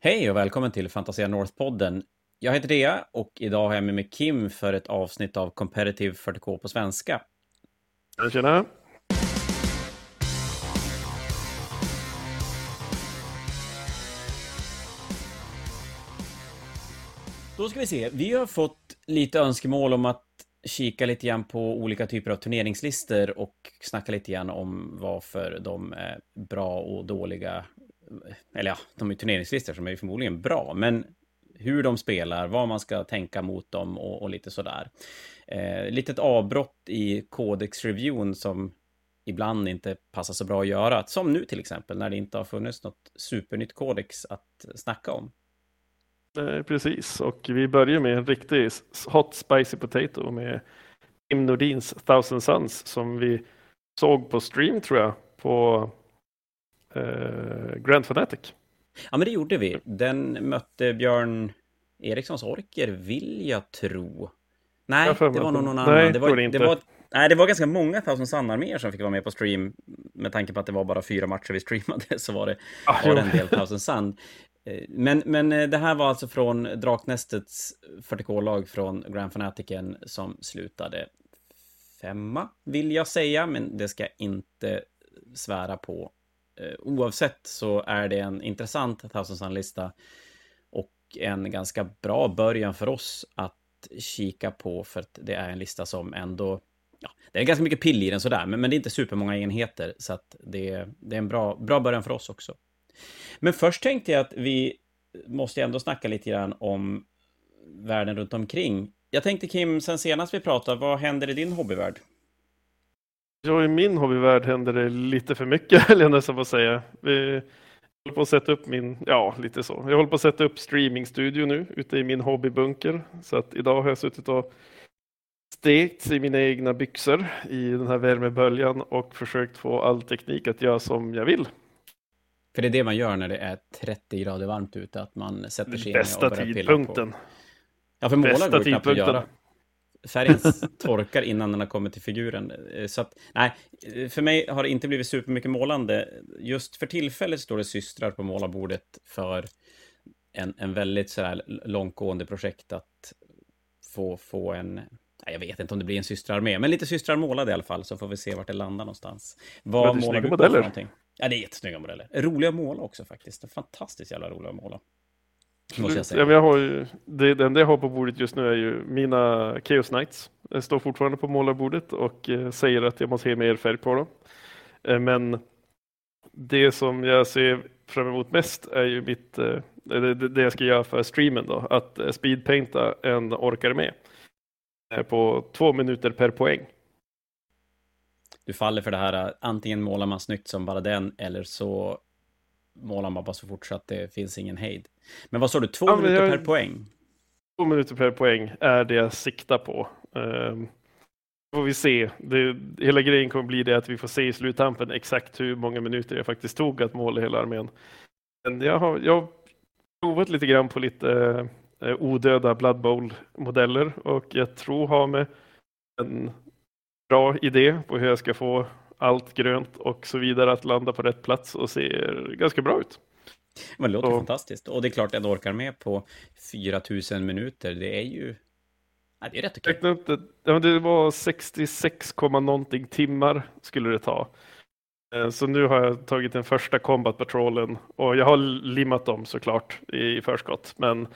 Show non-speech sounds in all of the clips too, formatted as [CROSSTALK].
Hej och välkommen till Fantasia North-podden. Jag heter Dea och idag har jag med mig Kim för ett avsnitt av Competitive 40K på svenska. Tjena! Då ska vi se. Vi har fått lite önskemål om att kika lite grann på olika typer av turneringslistor och snacka lite grann om varför de är bra och dåliga. Eller ja, de är turneringslistor som är förmodligen bra, men hur de spelar, vad man ska tänka mot dem och, och lite sådär. Eh, litet avbrott i Codex-reviewn som ibland inte passar så bra att göra, som nu till exempel, när det inte har funnits något supernytt Codex att snacka om. Eh, precis, och vi börjar med en riktig hot spicy potato med Tim Nordins Thousand Suns som vi såg på stream tror jag på Grand Fanatic. Ja, men det gjorde vi. Den mötte Björn Erikssons orker, vill jag tro. Nej, jag det var nog någon annan. det, var, det, det var, nej, det var ganska många Thousand Sun-arméer som fick vara med på stream. Med tanke på att det var bara fyra matcher vi streamade [LAUGHS] så var det, ah, var det en del Thousand Sun. Eh, men, men eh, det här var alltså från Draknästets 40K-lag från Grand Fanatiken som slutade femma, vill jag säga, men det ska jag inte svära på. Eh, oavsett så är det en intressant Thousand Sun-lista och en ganska bra början för oss att kika på för att det är en lista som ändå Ja, det är ganska mycket pill i den sådär, men, men det är inte supermånga enheter så att det, det är en bra, bra början för oss också. Men först tänkte jag att vi måste ändå snacka lite grann om världen runt omkring. Jag tänkte Kim, sen senast vi pratade, vad händer i din hobbyvärld? Ja, i min hobbyvärld händer det lite för mycket, [LAUGHS] eller jag nästan få säga. Vi håller på att sätta upp min, ja, lite så. Jag håller på att sätta upp streamingstudio nu ute i min hobbybunker. Så att idag har jag suttit och stekt i mina egna byxor i den här värmeböljan och försökt få all teknik att göra som jag vill. För det är det man gör när det är 30 grader varmt ute, att man sätter sig Bästa och börjar tidpunkten. På. Ja, för målar går knappt att göra. Färgen torkar innan den har kommit till figuren. Eh, så att, nej, för mig har det inte blivit supermycket målande. Just för tillfället står det systrar på målarbordet för en, en väldigt sådär långtgående projekt att få, få en jag vet inte om det blir en systrarmé, men lite systrar målade i alla fall, så får vi se vart det landar någonstans. Vad målar du på för någonting? Ja, det är jättesnygga modeller. Roliga att måla också faktiskt. Fantastiskt jävla roliga att måla. Måste jag säga. Ja, men jag har ju, det, det enda jag har på bordet just nu är ju mina Chaos Knights. Jag står fortfarande på målarbordet och eh, säger att jag måste ha mer färg på dem. Eh, men det som jag ser fram emot mest är ju mitt, eh, det, jag ska göra för streamen då, att speedpainta en orkar med på två minuter per poäng du faller för det här, antingen målar man snyggt som bara den, eller så målar man bara så fort så att det finns ingen hejd. Men vad sa du, två ja, minuter jag... per poäng? Två minuter per poäng är det jag siktar på. Um, får vi se. Det, hela grejen kommer bli det att vi får se i sluttampen exakt hur många minuter jag faktiskt tog att måla hela armén. Men jag har, jag har provat lite grann på lite uh, odöda Blood Bowl-modeller och jag tror ha med en bra idé på hur jag ska få allt grönt och så vidare att landa på rätt plats och ser ganska bra ut. Men det låter så. fantastiskt. Och det är klart att jag orkar med på 4000 minuter. Det är ju... Ja, det är rätt okej. Okay. Det, det var 66, någonting timmar skulle det ta. Eh, så nu har jag tagit den första combat patrolen och jag har limmat dem såklart i förskott. Men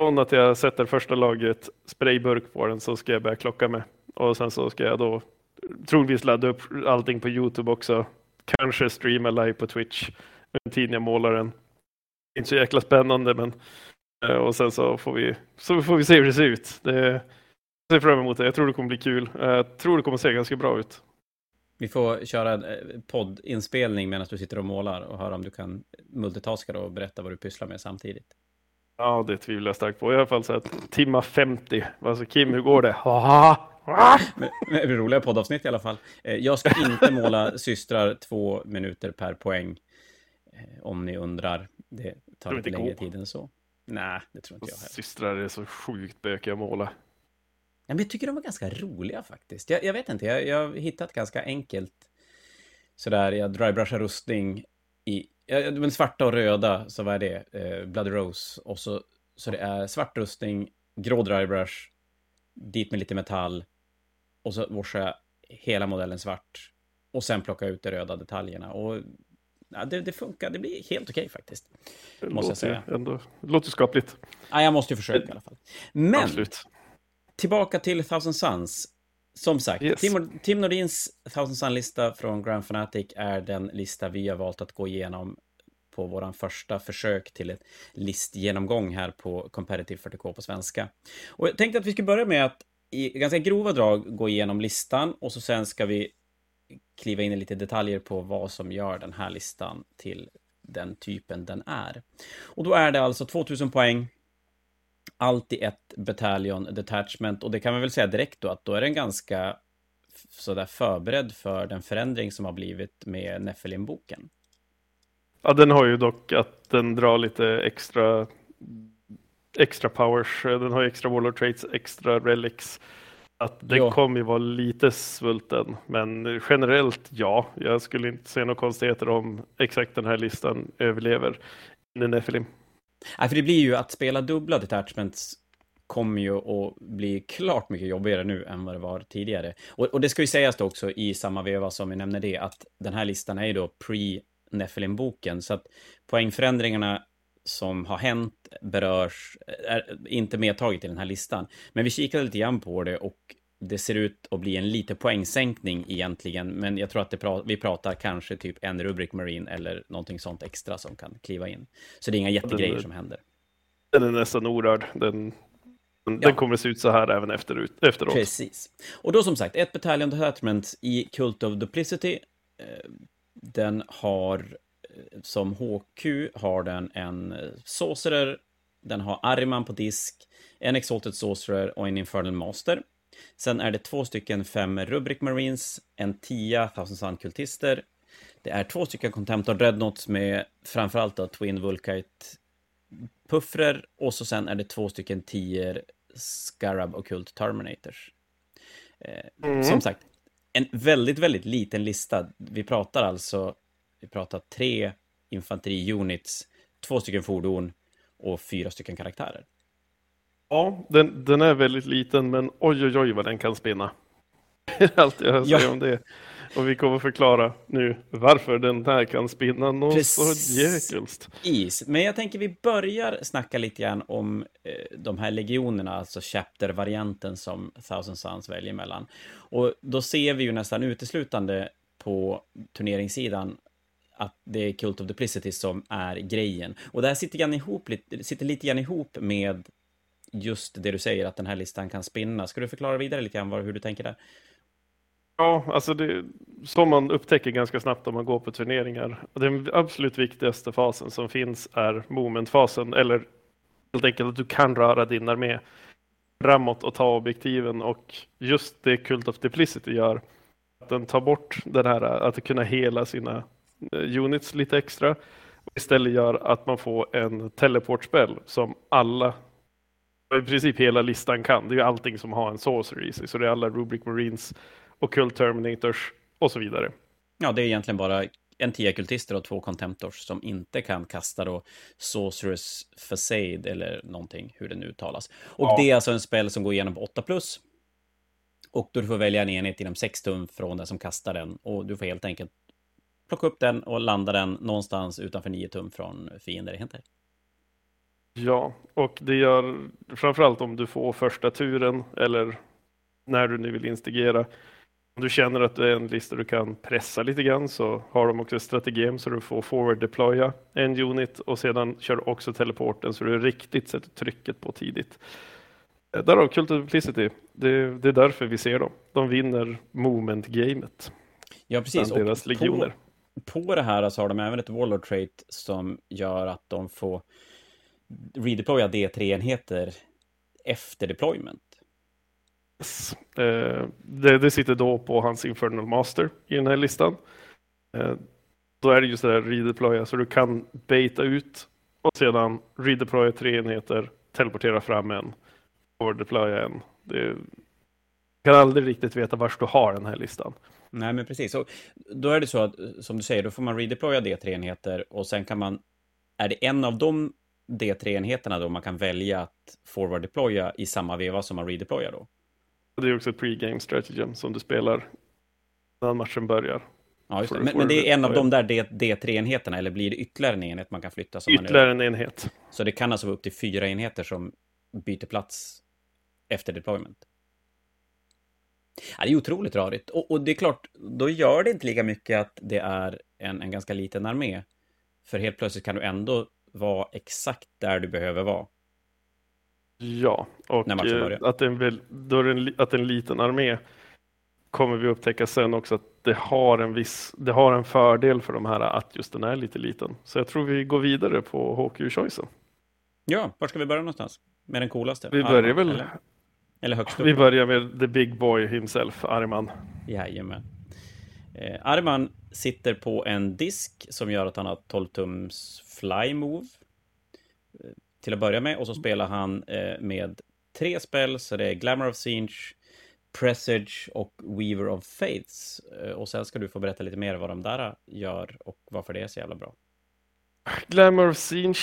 från att jag sätter första lagret sprayburk på den så ska jag börja klocka med. Och sen så ska jag då troligtvis ladda upp allting på Youtube också. Kanske streama live på Twitch under tiden jag målar den. Inte så jäkla spännande men eh, och sen så får vi, så får vi se hur det ser ut. Det, jag ser fram emot det. Jag tror det kommer bli kul. Jag tror det kommer se ganska bra ut. Vi får köra en eh, poddinspelning medan du sitter och målar och höra om du kan multitaska och berätta vad du pysslar med samtidigt. Ja, det tvivlar jag starkt på. I alla fall så att timma 50. Alltså Kim, hur går det? Men, men, roliga poddavsnitt i alla fall. Eh, jag ska inte måla systrar två minuter per poäng. Eh, om ni undrar. Det tar lite längre tid än så. Nej, det tror inte jag heller. Systrar är så sjukt bökiga att måla. Ja, men jag tycker de var ganska roliga faktiskt. Jag, jag vet inte, jag, jag har hittat ganska enkelt sådär, jag drybrushar rustning i, ja, men svarta och röda, så vad är det? Eh, Blood Rose. Och så, så det är svart rustning, grå drybrush, dit med lite metall. Och så warsha jag hela modellen svart. Och sen plocka ut de röda detaljerna. Och ja, det, det funkar, det blir helt okej okay, faktiskt. Det måste jag säga. Ändå, det låter skapligt. Ja, jag måste ju försöka i alla fall. Men, Absolut. tillbaka till Thousand Suns. Som sagt, yes. Tim, Tim Nordins Thousand Sun-lista från Grand Fanatic är den lista vi har valt att gå igenom på våran första försök till ett listgenomgång här på Competitive 40K på svenska. Och jag tänkte att vi skulle börja med att i ganska grova drag gå igenom listan och så sen ska vi kliva in i lite detaljer på vad som gör den här listan till den typen den är. Och då är det alltså 2000 poäng, alltid ett bataljon detachment och det kan man väl säga direkt då att då är den ganska sådär förberedd för den förändring som har blivit med Nephilim-boken. Ja, den har ju dock att den drar lite extra extra powers, den har extra warlord traits, extra relics. Att den jo. kommer ju vara lite svulten, men generellt ja. Jag skulle inte se några konstigheter om exakt den här listan överlever i Nephilim. Nej, för det blir ju att spela dubbla detachments kommer ju att bli klart mycket jobbigare nu än vad det var tidigare. Och, och det ska ju sägas då också i samma veva som vi nämner det, att den här listan är ju då pre Nephilim-boken, så att poängförändringarna som har hänt berörs, är inte medtaget i den här listan. Men vi kikade lite grann på det och det ser ut att bli en lite poängsänkning egentligen, men jag tror att pra vi pratar kanske typ en rubrik Marine eller någonting sånt extra som kan kliva in. Så det är inga jättegrejer den, som händer. Den är nästan orörd. Den, den, ja. kommer se ut så här även efter, efteråt. Precis. Och då som sagt, ett Battalion Detachment i Cult of Duplicity. Eh, den har som HQ har den en Sorcerer, den har Ariman på disk, en Exalted Sorcerer och en Infernal Master. Sen är det två stycken fem Rubric Marines, en tia Thousand Sun Kultister. Det är två stycken Contemptor Dreadnoughts med framförallt då Twin Vulkite puffrer och så sen är det två stycken tior Scarab Occult Terminators. Eh, mm. Som sagt, en väldigt, väldigt liten lista. Vi pratar alltså vi pratar tre infanteri-units, två stycken fordon och fyra stycken karaktärer. Ja, den, den är väldigt liten, men oj, oj, oj vad den kan spinna. [LAUGHS] Allt jag säger ja. om det. Och vi kommer förklara nu varför den här kan spinna något så jäkelst. Precis, men jag tänker vi börjar snacka lite grann om eh, de här legionerna, alltså chapter-varianten som Thousand Suns väljer mellan. Och då ser vi ju nästan uteslutande på turneringssidan att det är Cult of Duplicity som är grejen. Och det här sitter, grann ihop, sitter lite grann ihop med just det du säger, att den här listan kan spinna. Ska du förklara vidare lite grann hur du tänker där? Ja, alltså det som man upptäcker ganska snabbt om man går på turneringar. Den absolut viktigaste fasen som finns är momentfasen, eller helt enkelt att du kan röra din armé framåt och ta objektiven och just det Cult of Duplicity gör, att den tar bort den här att kunna hela sina units lite extra. Och istället gör att man får en teleportspel som alla, i princip hela listan kan. Det är ju allting som har en sorcery i sig, så det är alla Rubric Marines, Occult Terminators och så vidare. Ja, det är egentligen bara en tia kultister och två contemptors som inte kan kasta då Sorceress Facade eller någonting, hur det nu uttalas. Och ja. det är alltså en spel som går igenom på 8 plus. Och då du får välja en enhet inom 6 tum från den som kastar den. Och du får helt enkelt plocka upp den och landa den någonstans utanför 9 tum från fienderenheter. Ja, och det gör framförallt om du får första turen eller när du nu vill instigera. Om du känner att det är en lista du kan pressa lite grann så har de också ett strategem så du får forward deploya en unit och sedan kör du också teleporten så du riktigt sätter trycket på tidigt. Eh, därav Cult of Duplicity. Det, det är därför vi ser dem. De vinner moment-gamet. Ja, precis. Och deras legioner. På på det här så har de även ett Warlord trait som gör att de får redeploya D3-enheter efter deployment. Yes. Eh, det, det, sitter då på hans Infernal Master i den här listan. Eh, då är det just det där redeploya, så du kan baita ut och sedan redeploya tre enheter, teleportera fram en overdeploya deploya en. Du kan aldrig riktigt veta var du har den här listan. Nej, men precis. Och då är det så att, som du säger, då får man redeploya D3-enheter och sen kan man, är det en av de D3-enheterna då man kan välja att forward deploya i samma veva som man redeployar då? Det är också ett pre-game stratagem som du spelar när matchen börjar. Ja, just det. Men, men, det är en av de där D3-enheterna, eller blir det ytterligare en enhet man kan flytta? Som ytterligare en enhet. Så det kan alltså vara upp till fyra enheter som byter plats efter deployment? Ja, det är otroligt rörigt. Och, och, det är klart, då gör det inte lika mycket att det är en, en ganska liten armé. För helt plötsligt kan du ändå vara exakt där du behöver vara. Ja, och eh, att, en, då en, att en liten armé kommer vi upptäcka sen också att det har en viss, det har en fördel för de här att just den är lite liten. Så jag tror vi går vidare på HQ-choicen. Ja, var ska vi börja någonstans? Med den coolaste? Vi börjar väl eller, eller högst upp? Vi börjar med the big boy himself, Arman. Jajamän. Eh, Arman sitter på en disk som gör att han har 12 tums fly move. Eh, till att börja med och så spelar han eh, med tre spel så det är Glamour of Singe, Presage och Weaver of Faiths. Eh, och sen ska du få berätta lite mer vad de där gör och varför det är så jävla bra. Glamour of Singe.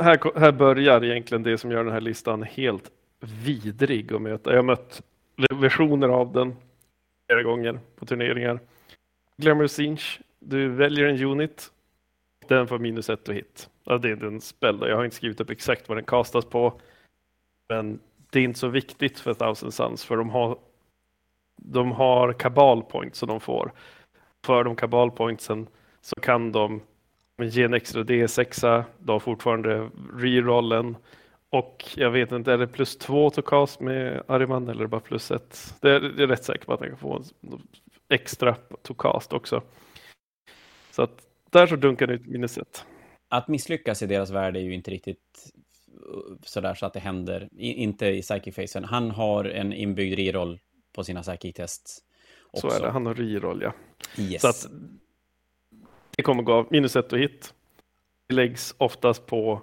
Här, här börjar egentligen det som gör den här listan helt vidrig att möta. Jag har mött versioner av den flera gånger på turneringar. Glamour Inch, Du väljer en unit. Den får minus ett och hit. Ja, det är en spel. Jag har inte skrivit upp exakt vad den kastas på. Men det är inte så viktigt för Thousand Suns för de har de har kabalpoints som de får. För de Kabal Pointsen så kan de ge en extra D6, de har fortfarande rerollen och jag vet inte, är det plus två to cast med Ariman eller bara plus ett? Det är, jag är rätt säker på att han kan få en extra to cast också. Så att där så dunkar det ut minus ett. Att misslyckas i deras värld är ju inte riktigt sådär så att det händer, inte i psychic-facen. Han har en inbyggd reroll på sina psychic-tests. Så är det, han har reroll ja. Yes. Så att det kommer gå av minus ett och hit. Det läggs oftast på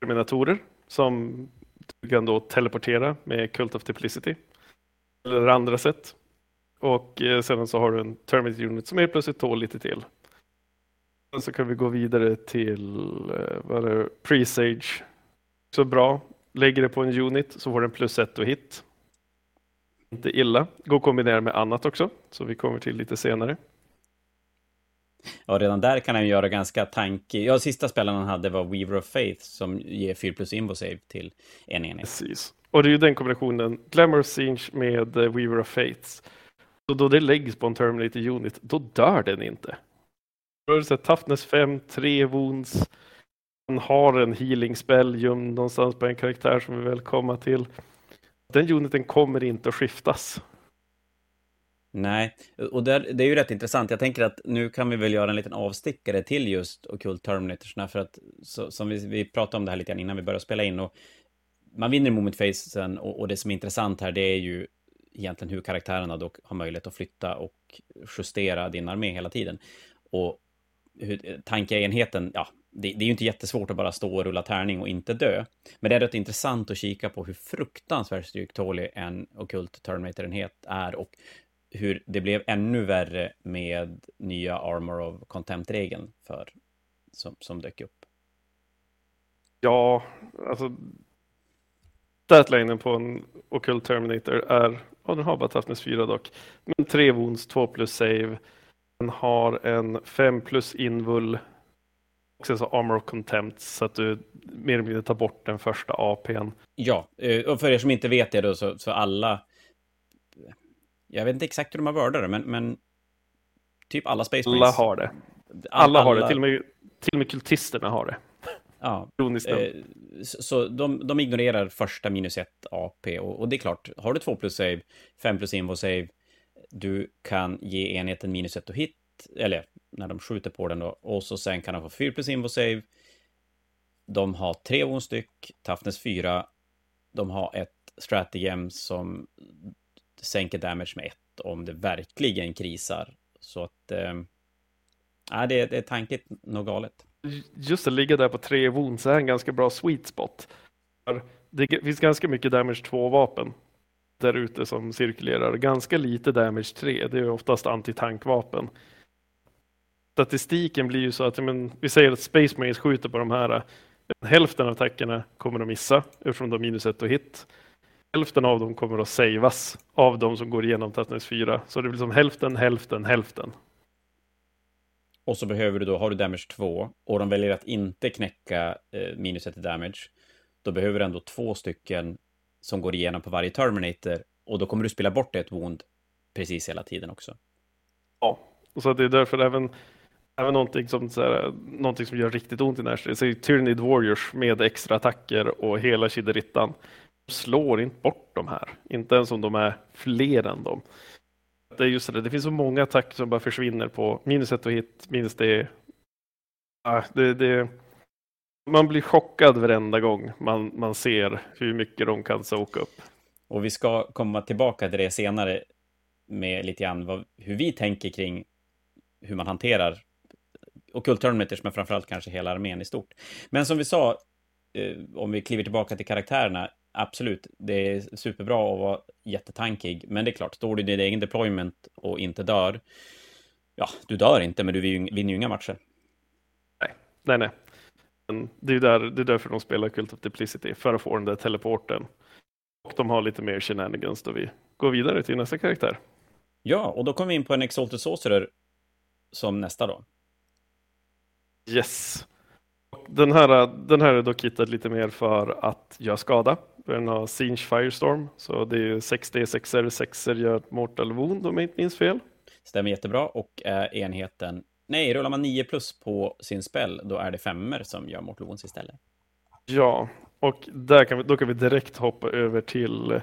terminatorer som du kan då teleportera med Cult of Duplicity. Eller andra sätt. Och eh, sedan så har du en Terminator Unit som är plötsligt tål lite till. Och så kan vi gå vidare till eh, vad är det, Presage. Så bra. Lägger det på en unit så får den plus ett och hit. Inte illa. Går att kombinera med annat också, så vi kommer till lite senare. Ja, redan där kan han göra ganska tanke... Ja, sista spelaren han hade var Weaver of Faith som ger 4 plus invosave till en enhet. Precis. Och det är ju den kombinationen, Glamour Singe med eh, Weaver of Faiths. Så då det läggs på en Terminator Unit, då dör den inte. Då är det så Toughness 5, 3 wounds. Han har en healing spell gömd någonstans på en karaktär som vi väl komma till. Den uniten kommer inte att skiftas. Nej, och det, det är ju rätt intressant. Jag tänker att nu kan vi väl göra en liten avstickare till just Occult Terminators, för att så, som vi, vi pratade om det här lite grann innan vi började spela in, och man vinner moment facen och, och det som är intressant här, det är ju egentligen hur karaktärerna då har möjlighet att flytta och justera din armé hela tiden. Och hur, tankeenheten, ja, det, det, är ju inte jättesvårt att bara stå och rulla tärning och inte dö. Men det är rätt intressant att kika på hur fruktansvärt styrktålig en Occult Terminator-enhet är och hur det blev ännu värre med nya Armor of Contempt-regeln för, som, som dök upp. Ja, alltså Statlinen på en Occult Terminator är, ja den har bara toughness 4 dock, men 3 wounds, 2 plus save. Den har en 5 plus invul, också så armor of contempt så att du mer eller mindre tar bort den första APn. Ja, eh, och för er som inte vet det då så, så alla jag vet inte exakt hur de har värdat det, men, men typ alla Space Marines. Alla har det. Alla, alla har det, till och, med, till och med kultisterna har det. Ja, eh, så de, de ignorerar första minus ett AP och, och, det är klart, har du två plus save, fem plus invo save, du kan ge enheten minus ett och hit, eller när de skjuter på den då, och så sen kan de få fyra plus invo save. De har tre one styck, toughness 4, de har ett stratagem som sänker damage med ett om det verkligen krisar. Så att... Äh, det, det är tankigt något galet. Just att ligga där på tre wounds är en ganska bra sweet spot. Det finns ganska mycket damage 2-vapen där ute som cirkulerar. Ganska lite damage 3, det är oftast antitankvapen. Statistiken blir ju så att men, vi säger att Space Marines skjuter på de här. Hälften av attackerna kommer de missa eftersom de har minus ett och hit. Hälften av dem kommer att savas av de som går igenom Toughness 4. Så det blir som hälften, hälften, hälften. Och så behöver du då, har du damage 2 och de väljer att inte knäcka eh, minus 1 damage, då behöver du ändå två stycken som går igenom på varje Terminator och då kommer du spela bort ett wound precis hela tiden också. Ja, och så det är därför även, även någonting som, så här, någonting som gör riktigt ont i Nashville, så är Tyrannid Warriors med extra attacker och hela Kiderittan slår inte bort de här, inte ens om de är fler än dem. Det är just det, det finns så många attacker som bara försvinner på minus ett och hit, minus det. Ja, det, det man blir chockad varenda gång man, man ser hur mycket de kan soka upp. Och vi ska komma tillbaka till det senare med lite grann vad, hur vi tänker kring hur man hanterar ockultterminators, men framförallt kanske hela armén i stort. Men som vi sa, eh, om vi kliver tillbaka till karaktärerna, absolut, det är superbra att vara jättetankig, men det är klart, står du i din egen deployment och inte dör, ja, du dör inte, men du vinner ju inga matcher. Nej, nej, nej. Det är, där, det är därför de spelar Cult of Duplicity, för att få den där teleporten. Och de har lite mer shenanigans då vi går vidare till nästa karaktär. Ja, och då kommer vi in på en Exalted Sorcerer som nästa då. Yes. Den här, den här är dock hittad lite mer för att göra skada. Den har Singe Firestorm, så det är 6D, 6 r 6 gör Mortal Wound om jag inte minns fel. Stämmer jättebra och är enheten Nej, rullar man 9 plus på sin spell, då är det femmer som gör Mortal Wounds istället. Ja, och där kan vi, då kan vi direkt hoppa över till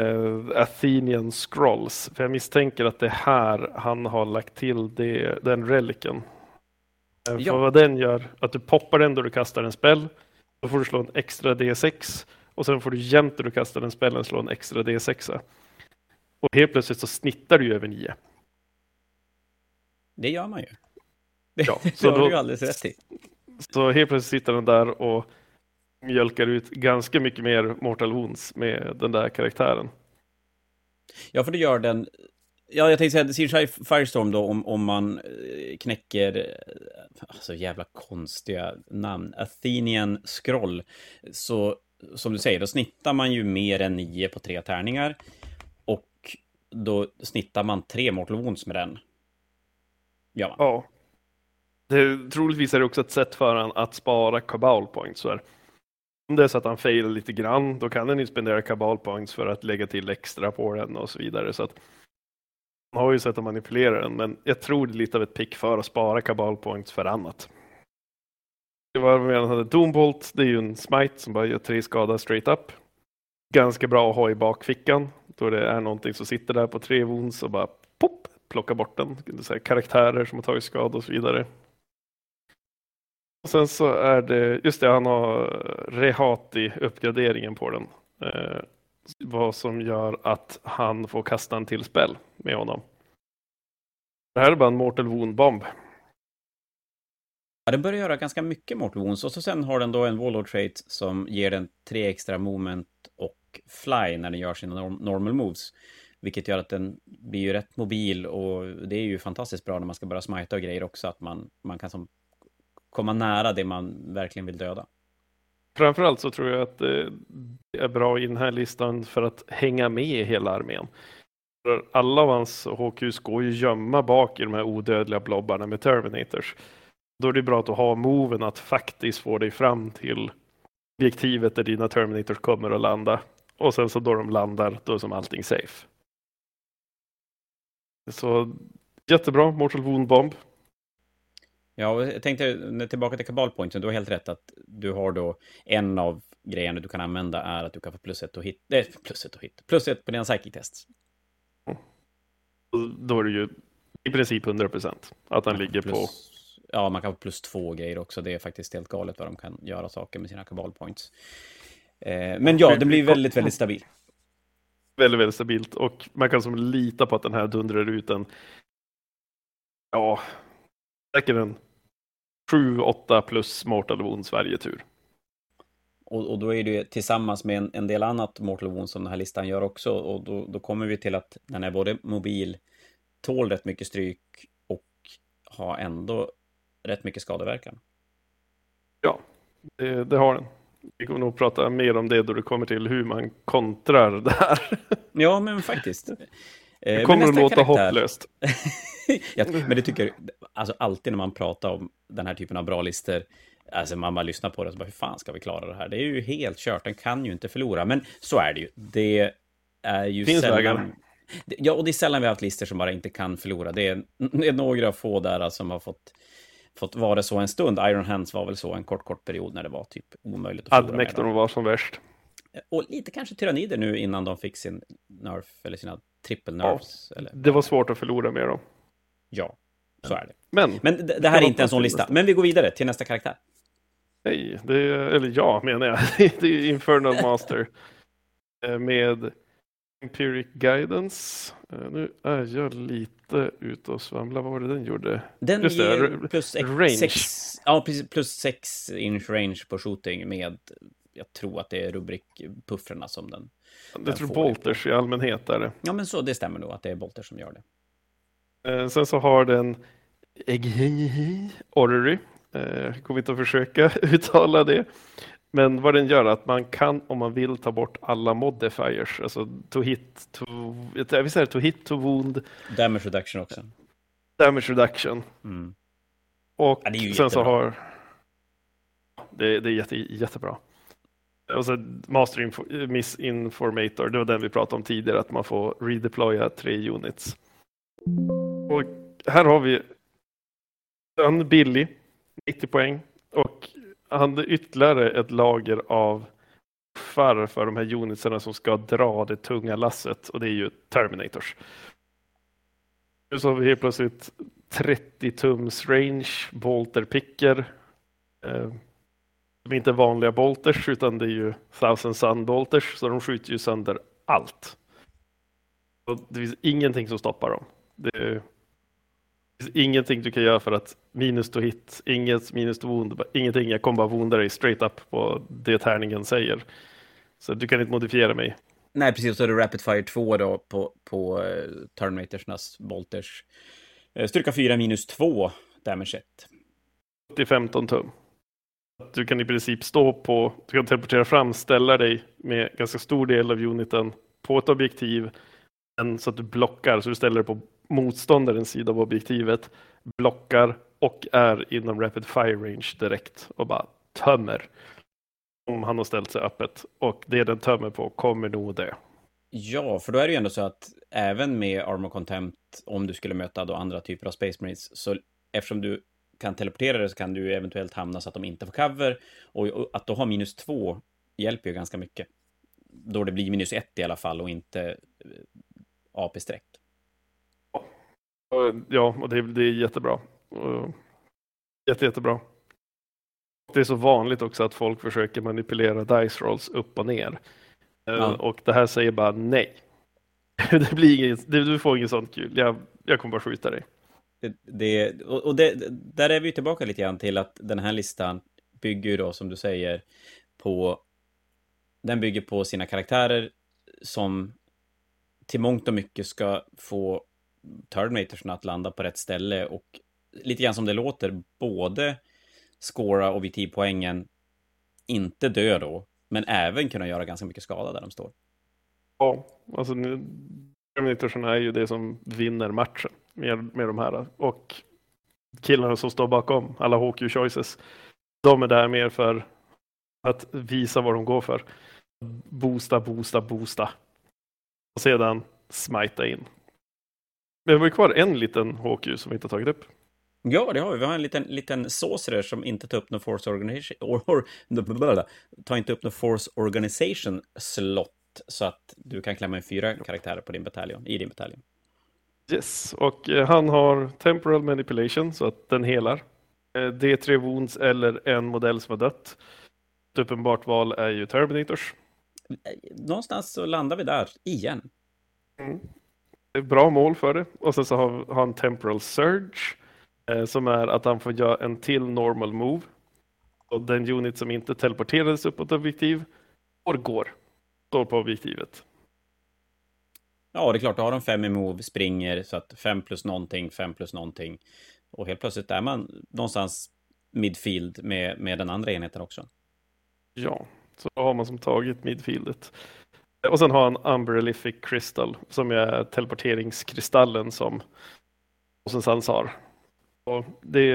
uh, Athenian Scrolls. För jag misstänker att det är här han har lagt till det, den reliken. Uh, ja. För vad den gör, att du poppar den då du kastar en spell. Då får du slå en extra D6 och sen får du jämt när du kastar den spellen slå en extra D6. Och helt plötsligt så snittar du ju över 9. Det gör man ju. Det, ja, så [LAUGHS] det har då, du alldeles rätt i. Så helt plötsligt sitter den där och mjölkar ut ganska mycket mer Mortal Wounds med den där karaktären. Ja, för det gör den. Ja, jag tänkte säga Siege Firestorm då, om, om man eh, knäcker, alltså jävla konstiga namn, Athenian Scroll, så som du säger, då snittar man ju mer än nio på tre tärningar. Och då snittar man tre Mortal Wounds med den. Ja. ja. Det, troligtvis är det också ett sätt för honom att spara kabal points. Här. Om det är så att han failar lite grann, då kan han ju spendera kabal points för att lägga till extra på den och så vidare. Så att, man har ju sett att manipulera den, men jag tror det är lite av ett pick för att spara kabal points för annat. Det var vad han hade Doombolt, det är ju en smite som bara gör tre skada straight up. Ganska bra att ha i bakfickan, då det är någonting som sitter där på tre wounds och bara pop, plocka bort den. Så karaktärer som har tagit skada och så vidare. Och sen så är det, just det, han har Rehati-uppgraderingen på den. Eh, vad som gör att han får kasta en till spel med honom. Det här är bara en Mortal Wound-bomb. Ja, den börjar göra ganska mycket Mortal Wounds och så sen har den då en Warlord Trait som ger den tre extra moment och fly när den gör sina norm normal moves. Vilket gör att den blir ju rätt mobil och det är ju fantastiskt bra när man ska börja smita och grejer också att man, man kan som komma nära det man verkligen vill döda. Framförallt så tror jag att eh, det är bra i den här listan för att hänga med i hela armén. Alla av hans HQs går ju gömma bak i de här odödliga blobbarna med Terminators. Då är det bra att ha moven att faktiskt få dig fram till objektivet där dina Terminators kommer att landa. Och sen så då de landar, då är som allting safe. Så jättebra Mortal Wound Bomb. Ja, jag tänkte tillbaka till kabalpointen. Du har helt rätt att du har då en av grejerna du kan använda är att du kan få plus ett och hit. Nej, plus ett och hit. Plus ett på dina psychic tests. Då är det ju i princip 100 procent att han ligger plus, på. Ja, man kan få plus två grejer också. Det är faktiskt helt galet vad de kan göra saker med sina kabalpoints. Eh, men ja, det blir väldigt, väldigt stabil. Väldigt, väldigt stabilt och man kan som lita på att den här dundrar ut en. Ja, säkert en 7-8 plus Mortal Wounds varje tur. och, och då är det ju tillsammans med en, en del annat Mortal Wounds som den här listan gör också. Och då, då kommer vi till att den är både mobil, tål rätt mycket stryk och har ändå rätt mycket skadeverkan. Ja, det, det har den. Vi kommer nog prata mer om det då det kommer till hur man kontrar det här. [LAUGHS] Ja, men faktiskt. Det eh, kommer att låta karaktär... hopplöst. [LAUGHS] ja, men det tycker alltså alltid när man pratar om den här typen av bra listor, alltså man bara lyssnar på det och så bara, hur fan ska vi klara det här? Det är ju helt kört, den kan ju inte förlora. Men så är det ju. Det är ju Finns sällan... Vägar. Ja, och det är sällan vi har haft listor som bara inte kan förlora. Det är, det är några få där som har fått fått vara så en stund. Iron Hands var väl så en kort, kort period när det var typ omöjligt att förlora med dem. var som värst. Och lite kanske tyrannider nu innan de fick sin nerf eller sina trippel nerfs. Ja, eller... Det var svårt att förlora med dem. Ja, så är det. Men, Men det, det här är inte en sån lista. Men vi går vidare till nästa karaktär. Nej, det är, eller ja menar jag. [LAUGHS] det är Infernal [LAUGHS] Master. Eh, med Empiric Guidance. Uh, nu är jag lite ute och svamlar. Vad var det den gjorde? Den Just ger det, plus range. Sex, ja, plus 6 inch range på shooting med, jag tror att det är rubrikpuffrarna som den Jag tror bolters i allmänhet är det. Ja, men så det stämmer nog att det är bolters som gör det. Uh, sen så har den Eghihi Orrery. Uh, jag kommer inte att försöka [LAUGHS] uttala det. Men vad den gör är att man kan om man vill ta bort alla modifiers, alltså to hit, to, säga to hit, to wound. Damage reduction också. Damage reduction. Mm. Och ja, sen jättebra. så har... Det, det är jätte, jättebra. Och så Master Misinformator, det var den vi pratade om tidigare, att man får redeploya tre units. Och här har vi en billig, 90 poäng. Och hade ytterligare ett lager av buffar för de här unitsarna som ska dra det tunga lasset och det är ju Terminators. Nu så har vi helt plötsligt 30 tums range bolterpicker. Eh, de är inte vanliga bolters utan det är ju thousand sun bolters så de skjuter ju sönder allt. Och det finns ingenting som stoppar dem. Det är finns ingenting du kan göra för att minus to hit, inget minus to wound, ingenting. Jag kommer bara wounda dig straight up på det tärningen säger. Så du kan inte modifiera mig. Nej, precis. Så är det Rapid Fire 2 då på, på uh, Terminatorsnas Bolters. Uh, styrka 4 minus 2, damage 1. Till 15 tum. Du kan i princip stå på, du kan teleportera fram, ställa dig med ganska stor del av uniten på ett objektiv, så att du blockar, så du ställer dig på motståndarens sida av objektivet, blockar och är inom rapid fire range direkt och bara tömmer. Om han har ställt sig öppet och det den tömmer på kommer nog det. Ja, för då är det ju ändå så att även med Armor Contempt, om du skulle möta då andra typer av Space Marines, så eftersom du kan teleportera det så kan du eventuellt hamna så att de inte får cover. Och att då ha minus två hjälper ju ganska mycket. Då det blir minus ett i alla fall och inte eh, AP-streck. Ja, och det, det är jättebra. Jätte, jättebra. Det är så vanligt också att folk försöker manipulera dice rolls upp och ner. Eh, ja. Och det här säger bara nej. [LAUGHS] Det blir inget, du får inget sånt kul. Jag, jag kommer bara skjuta dig. Det, det, och det, där är vi tillbaka lite grann till att den här listan bygger då, som du säger, på... Den bygger på sina karaktärer som till mångt och mycket ska få Terminatorsna att landa på rätt ställe och lite grann som det låter, både scora och VT-poängen, inte dö då, men även kunna göra ganska mycket skada där de står. Ja, alltså nu, Terminatorsen är ju det som vinner matchen med, med de här och killarna som står bakom alla HQ choices. De är där mer för att visa vad de går för. Boosta, boosta, boosta. Och sedan smita in. Men vi har kvar en liten HQ som vi inte har tagit upp. Ja, det har vi. Vi har en liten, liten sorcerer som inte tar upp någon Force Organization... Or, or, tar inte upp någon Force Organization slott så att du kan klämma in fyra karaktärer på din bataljon, i din bataljon. Yes, och eh, han har Temporal Manipulation så att den helar. Eh, D3 Wounds eller en modell som har dött. Ett uppenbart val är ju Terminators. Någonstans så landar vi där, igen. Mm bra mål för det. Och sen så har han temporal surge eh, som är att han får göra en till normal move. Och den unit som inte teleporterades upp ett objektiv går, går. Står på objektivet. Ja, det är klart, då har de fem i move, springer, så att fem plus någonting, fem plus någonting. Och helt plötsligt är man någonstans midfield med, med den andra enheten också. Ja, så har man som tagit midfieldet. Och sen har han Umbrellific Crystal som är teleporteringskristallen som Åsensans har. Och det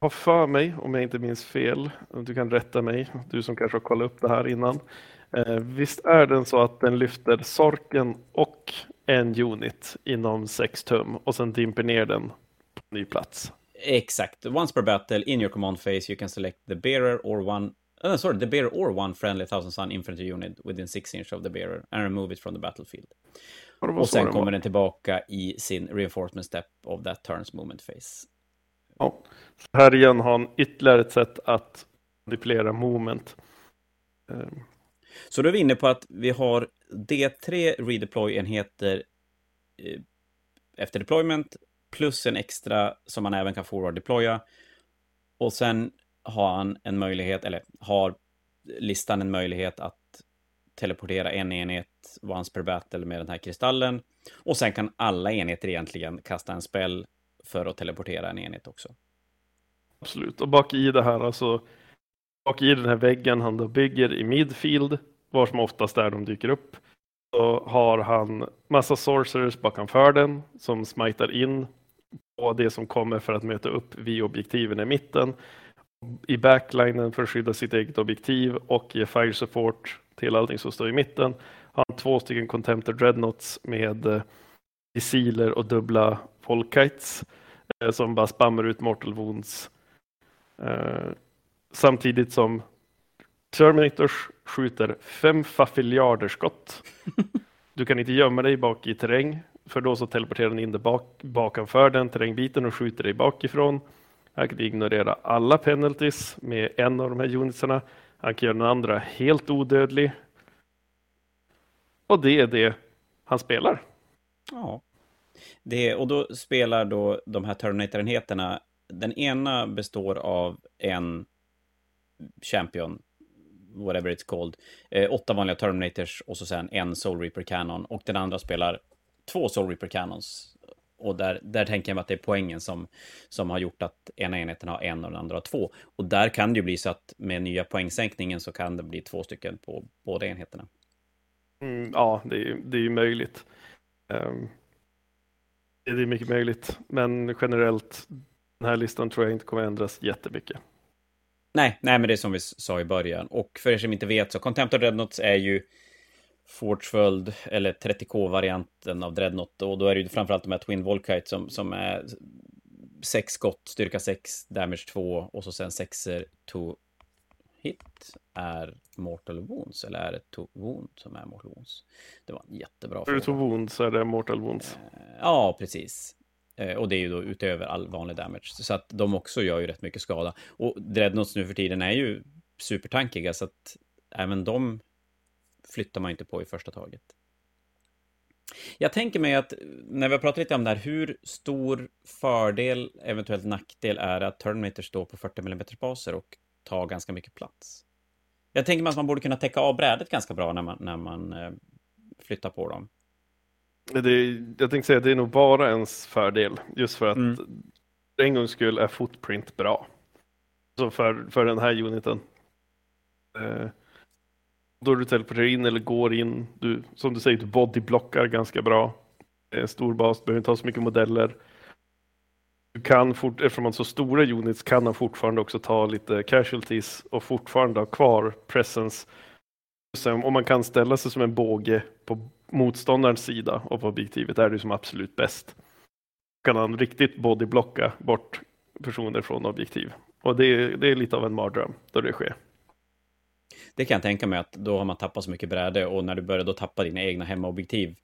har för mig, om jag inte minns fel, du kan rätta mig, du som kanske har kollat upp det här innan. Eh, visst är den så att den lyfter sorken och en unit inom 6 tum och sen dimper ner den på ny plats? Exakt. Once per battle in your command phase you can select the bearer or one Uh, sorry, the bearer or one friendly thousand sun infantry unit within six inch of the bearer and remove it from the battlefield. Och sen kommer den tillbaka i sin reinforcement step of that turns movement phase. Ja, så här igen har han ytterligare ett sätt att manipulera movement. Um. Så då är vi inne på att vi har D3 redeploy-enheter eh, efter deployment plus en extra som man även kan forward deploya. Och sen har han en möjlighet, eller har listan en möjlighet att teleportera en enhet once per battle med den här kristallen. Och sen kan alla enheter egentligen kasta en spell för att teleportera en enhet också. Absolut, och bak i det här, alltså bak i den här väggen han då bygger i midfield, var som oftast är de dyker upp, så har han massa sorcerers bakom den som smitar in på det som kommer för att möta upp vid objektiven i mitten i backlinen för att skydda sitt eget objektiv och ge fire support till allting som står i mitten. Han har två stycken Contemptor Dreadnoughts med eh, missiler och dubbla Volkites eh, som bara spammar ut Mortal Wounds. Eh, samtidigt som Terminators skjuter fem faffiljarder skott. [LAUGHS] Du kan inte gömma dig bak i terräng för då så teleporterar den in dig bak, bakanför den terrängbiten och skjuter dig bakifrån. Han kan ignorera alla penalties med en av de här unitsarna. Han kan göra den andra helt odödlig. Och det är det han spelar. Ja. Det, och då spelar då de här Terminator-enheterna, den ena består av en Champion, whatever it's called, eh, åtta vanliga Terminators och så sen en Soul Reaper Cannon och den andra spelar två Soul Reaper Cannons och där, där tänker jag mig att det är poängen som, som har gjort att ena enheten har en och den andra har två. Och där kan det ju bli så att med nya poängsänkningen så kan det bli två stycken på båda enheterna. Mm, ja, det är, det är ju möjligt. Um, det är mycket möjligt, men generellt den här listan tror jag inte kommer ändras jättemycket. Nej, nej, men det är som vi sa i början. Och för er som inte vet så Contempt of Dreadnoughts är ju Forgeworld, eller 30K-varianten av Dreadnought. Och då är det ju framförallt de här Twin Volkite som, som är 6 skott, styrka 6, damage 2 och så sen 6 to hit är Mortal Wounds, eller är det to wound som är Mortal Wounds? Det var en jättebra fråga. Är det to wounds det Mortal Wounds. Eh, ja, precis. Eh, och det är ju då utöver all vanlig damage. Så att de också gör ju rätt mycket skada. Och Dreadnoughts nu för tiden är ju supertankiga, så att även de flyttar man inte på i första taget. Jag tänker mig att när vi har pratat lite om det här, hur stor fördel, eventuellt nackdel, är att Terminator står på 40 mm baser och tar ganska mycket plats? Jag tänker mig att man borde kunna täcka av brädet ganska bra när man, när man eh, flyttar på dem. Det är, jag tänkte säga att det är nog bara ens fördel, just för att mm. en gångs skull är footprint bra. Så för, för den här uniten. Eh, då du teleporterar in eller går in, du, som du säger, du bodyblockar ganska bra. Eh, stor bas, du behöver inte ha så mycket modeller. Du kan, fort, eftersom man har så stora units, kan han fortfarande också ta lite casualties och fortfarande ha kvar presence. Sen, om man kan ställa sig som en båge på motståndarens sida och på objektivet är det som absolut bäst. Kan han riktigt bodyblocka bort personer från objektiv. Och det, det är lite av en mardröm då det sker. Det kan jag tänka mig att då har man tappat så mycket bräde och när du börjar då tappa dina egna hemmaobjektiv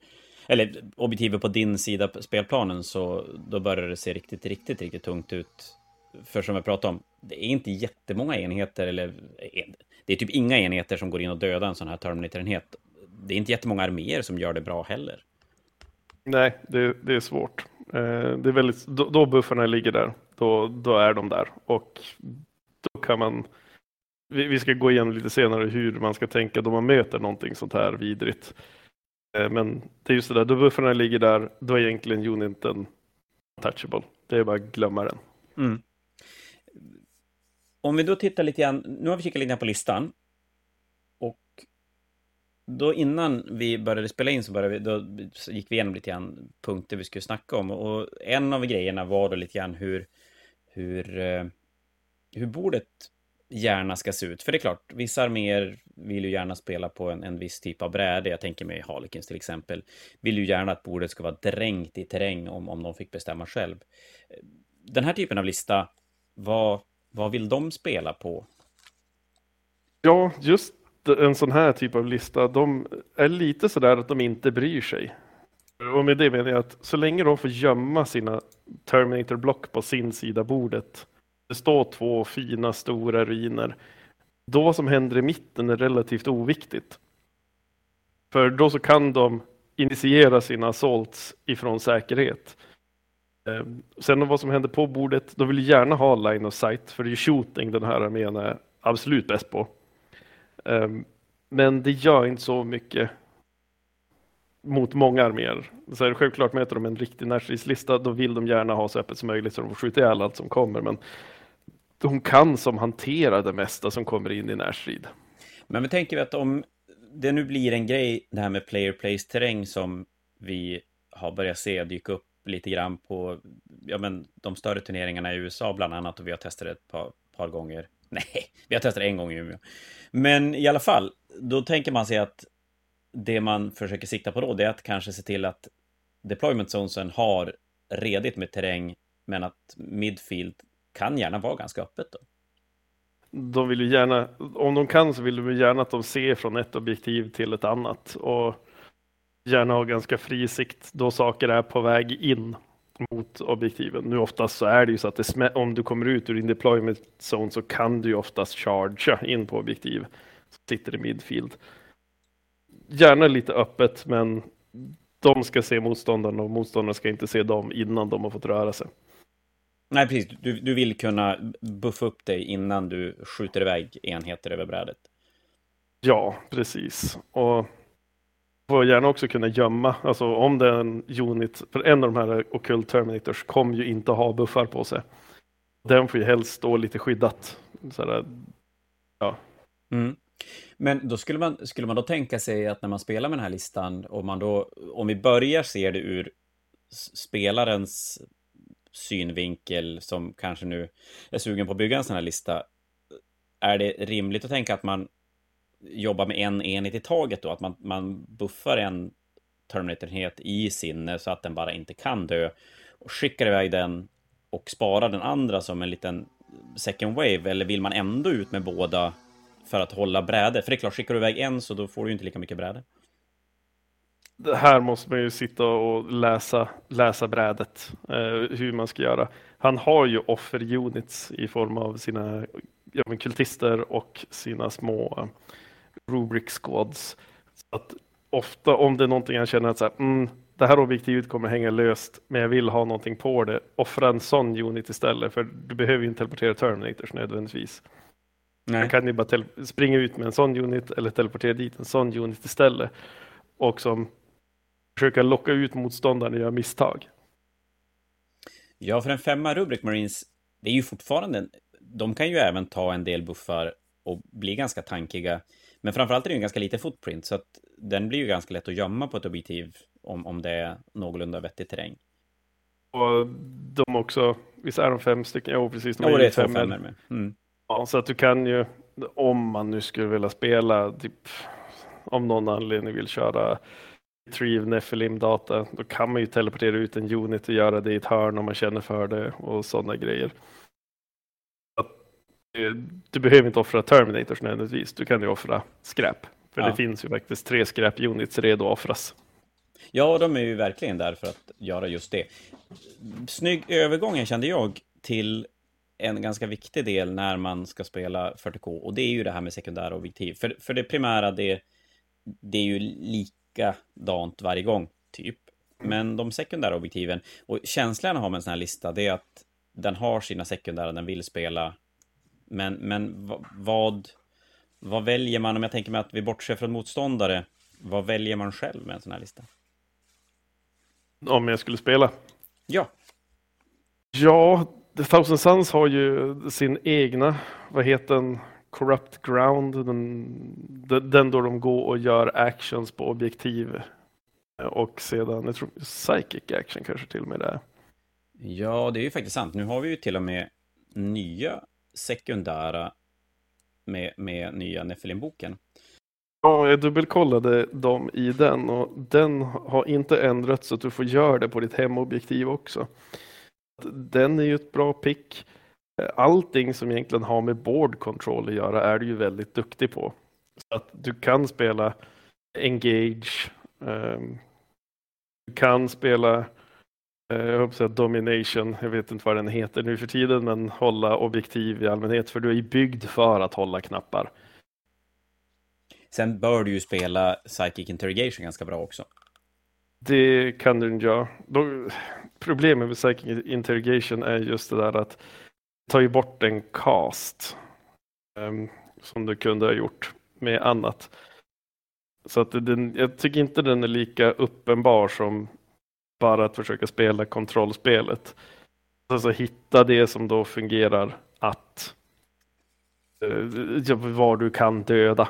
eller objektivet på din sida på spelplanen så då börjar det se riktigt, riktigt, riktigt tungt ut. För som jag pratade om, det är inte jättemånga enheter eller eh, det är typ inga enheter som går in och dödar en sån här Terminator-enhet. Det är inte jättemånga arméer som gör det bra heller. Nej, det, det är svårt. Eh, det är väldigt, då, då buffarna ligger där, då, då är de där och då kan man vi, vi, ska gå igenom lite senare hur man ska tänka då man möter någonting sånt här vidrigt. Eh, men det är just det där, då buffarna ligger där, då är egentligen uniten touchable. Det är bara att glömma den. Mm. Om vi då tittar lite grann, nu har vi kikat lite grann på listan. Och då innan vi började spela in så började vi, då gick vi igenom lite grann punkter vi skulle snacka om. Och en av grejerna var då lite grann hur, hur, eh, hur bordet gärna ska se ut. För det är klart, vissa arméer vill ju gärna spela på en, en viss typ av bräde. Jag tänker mig Harlequins till exempel. Vill ju gärna att bordet ska vara dränkt i terräng om, om de fick bestämma själv. Den här typen av lista, vad, vad vill de spela på? Ja, just en sån här typ av lista, de är lite sådär att de inte bryr sig. Och med det menar jag att så länge de får gömma sina Terminator-block på sin sida bordet det står två fina stora ruiner. Då vad som händer i mitten är relativt oviktigt. För då så kan de initiera sina assaults ifrån säkerhet. Ehm, sen vad som händer på bordet, de vill gärna ha line of sight, för det är shooting den här armén är absolut bäst på. Ehm, men det gör inte så mycket mot många arméer. Så är det självklart möter de en riktig närstridslista, då vill de gärna ha så öppet som möjligt så de får skjuta ihjäl allt som kommer. Men hon kan som hanterar det mesta som kommer in i närstrid. Men vi tänker att om det nu blir en grej, det här med player place terräng som vi har börjat se dyka upp lite grann på ja, men, de större turneringarna i USA bland annat och vi har testat det ett par, par gånger. [LAUGHS] Nej, vi har testat det en gång i Umeå. Men i alla fall, då tänker man sig att det man försöker sikta på då, det är att kanske se till att deployment zonesen har redigt med terräng, men att midfield kan gärna vara ganska öppet då. De vill ju gärna, om de kan så vill de gärna att de ser från ett objektiv till ett annat och gärna ha ganska fri sikt då saker är på väg in mot objektiven. Nu oftast så är det ju så att det om du kommer ut ur din deployment zone så kan du ju oftast chargea in på objektiv. Sitter i midfield. Gärna lite öppet men de ska se motståndarna och motståndarna ska inte se dem innan de har fått röra sig. Nej, precis. Du, du vill kunna buffa upp dig innan du skjuter iväg enheter över brädet. Ja, precis. Och får gärna också kunna gömma, alltså om det är en unit, för en av de här Occult Terminators kommer ju inte ha buffar på sig. Den får ju helst stå lite skyddat. Sådär, ja. Mm. Men då skulle man, skulle man då tänka sig att när man spelar med den här listan, om, man då, om vi börjar se det ur spelarens synvinkel som kanske nu är sugen på att bygga en sån här lista. Är det rimligt att tänka att man jobbar med en enhet i taget då? Att man, man buffar en Terminator-enhet i sinne så att den bara inte kan dö och skickar iväg den och sparar den andra som en liten second wave? Eller vill man ändå ut med båda för att hålla bräde? För det är klart, skickar du iväg en så då får du inte lika mycket bräde det här måste man ju sitta och läsa, läsa brädet, eh, hur man ska göra. Han har ju offer-units i form av sina ja, kultister och sina små uh, rubric squads. Så att ofta om det är någonting han känner att så här, mm, det här objektivet kommer hänga löst, men jag vill ha någonting på det. Offra en sån unit istället, för du behöver ju inte teleportera Terminators nödvändigtvis. Nej. Man kan ju bara springa ut med en sån unit eller teleportera dit en sån unit istället. Och som försöka locka ut motståndaren och göra misstag. Ja, för en femma Rubrik Marines, det är ju fortfarande, de kan ju även ta en del buffar och bli ganska tankiga. Men framförallt är det ju en ganska liten footprint, så att den blir ju ganska lätt att gömma på ett objektiv om, om det är någorlunda vettig terräng. Och de också, visst är de fem stycken? Jo, precis. De ja, det är två femmor med. Mm. Ja, så att du kan ju, om man nu skulle vilja spela, typ, om någon anledning vill köra retrieve Nephilim data, då kan man ju teleportera ut en unit och göra det i ett hörn om man känner för det och sådana grejer. Du behöver inte offra Terminators nödvändigtvis, du kan ju offra skräp. För ja. det finns ju faktiskt tre skräp-units redo att offras. Ja, de är ju verkligen där för att göra just det. Snygg övergång kände jag till en ganska viktig del när man ska spela 40K och det är ju det här med sekundära objektiv. För, för det primära, det, det är ju lika likadant varje gång, typ. Men de sekundära objektiven, och känslan har med en sån här lista, det är att den har sina sekundära den vill spela. Men, men vad, Vad väljer man, om jag tänker mig att vi bortser från motståndare, vad väljer man själv med en sån här lista? Om jag skulle spela? Ja. Ja, The Thousand Suns har ju sin egna, vad heter den, Corrupt Ground, den, den då de går och gör actions på objektiv. Och sedan, jag tror Psychic Action kanske till och med det. Ja, det är ju faktiskt sant. Nu har vi ju till och med nya sekundära med, med nya Nephilim-boken. Ja, jag dubbelkollade dem i den och den har inte ändrats så att du får göra det på ditt hemobjektiv också. Den är ju ett bra pick. Allting som egentligen har med board control att göra är du ju väldigt duktig på. Så att du kan spela Engage, um, du kan spela uh, jag hoppas att Domination, jag vet inte vad den heter nu för tiden, men hålla objektiv i allmänhet, för du är byggd för att hålla knappar. Sen bör du ju spela Psychic Interrogation ganska bra också. Det kan du göra. Problemet med Psychic Interrogation är just det där att tar ju bort en cast um, som du kunde ha gjort med annat. Så att den, jag tycker inte den är lika uppenbar som bara att försöka spela kontrollspelet. Alltså hitta det som då fungerar att uh, var du kan döda.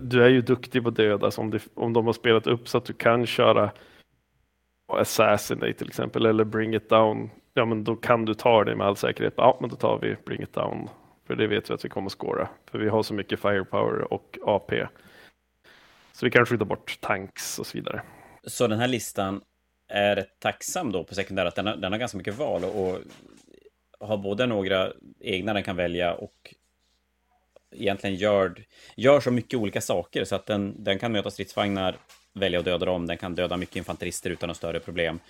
Du är ju duktig på att döda så om, det, om de har spelat upp så att du kan köra Assassinate till exempel eller Bring It Down. Ja men då kan du ta det med all säkerhet. Ja men då tar vi Bring It Down. För det vet vi att vi kommer att skåra. För vi har så mycket Firepower och AP. Så vi kan skjuta bort tanks och så vidare. Så den här listan är rätt tacksam då på sekundär att den har, den har ganska mycket val och, och har både några egna den kan välja och egentligen gör, gör så mycket olika saker så att den, den kan möta stridsvagnar, välja att döda dem, den kan döda mycket infanterister utan några större problem.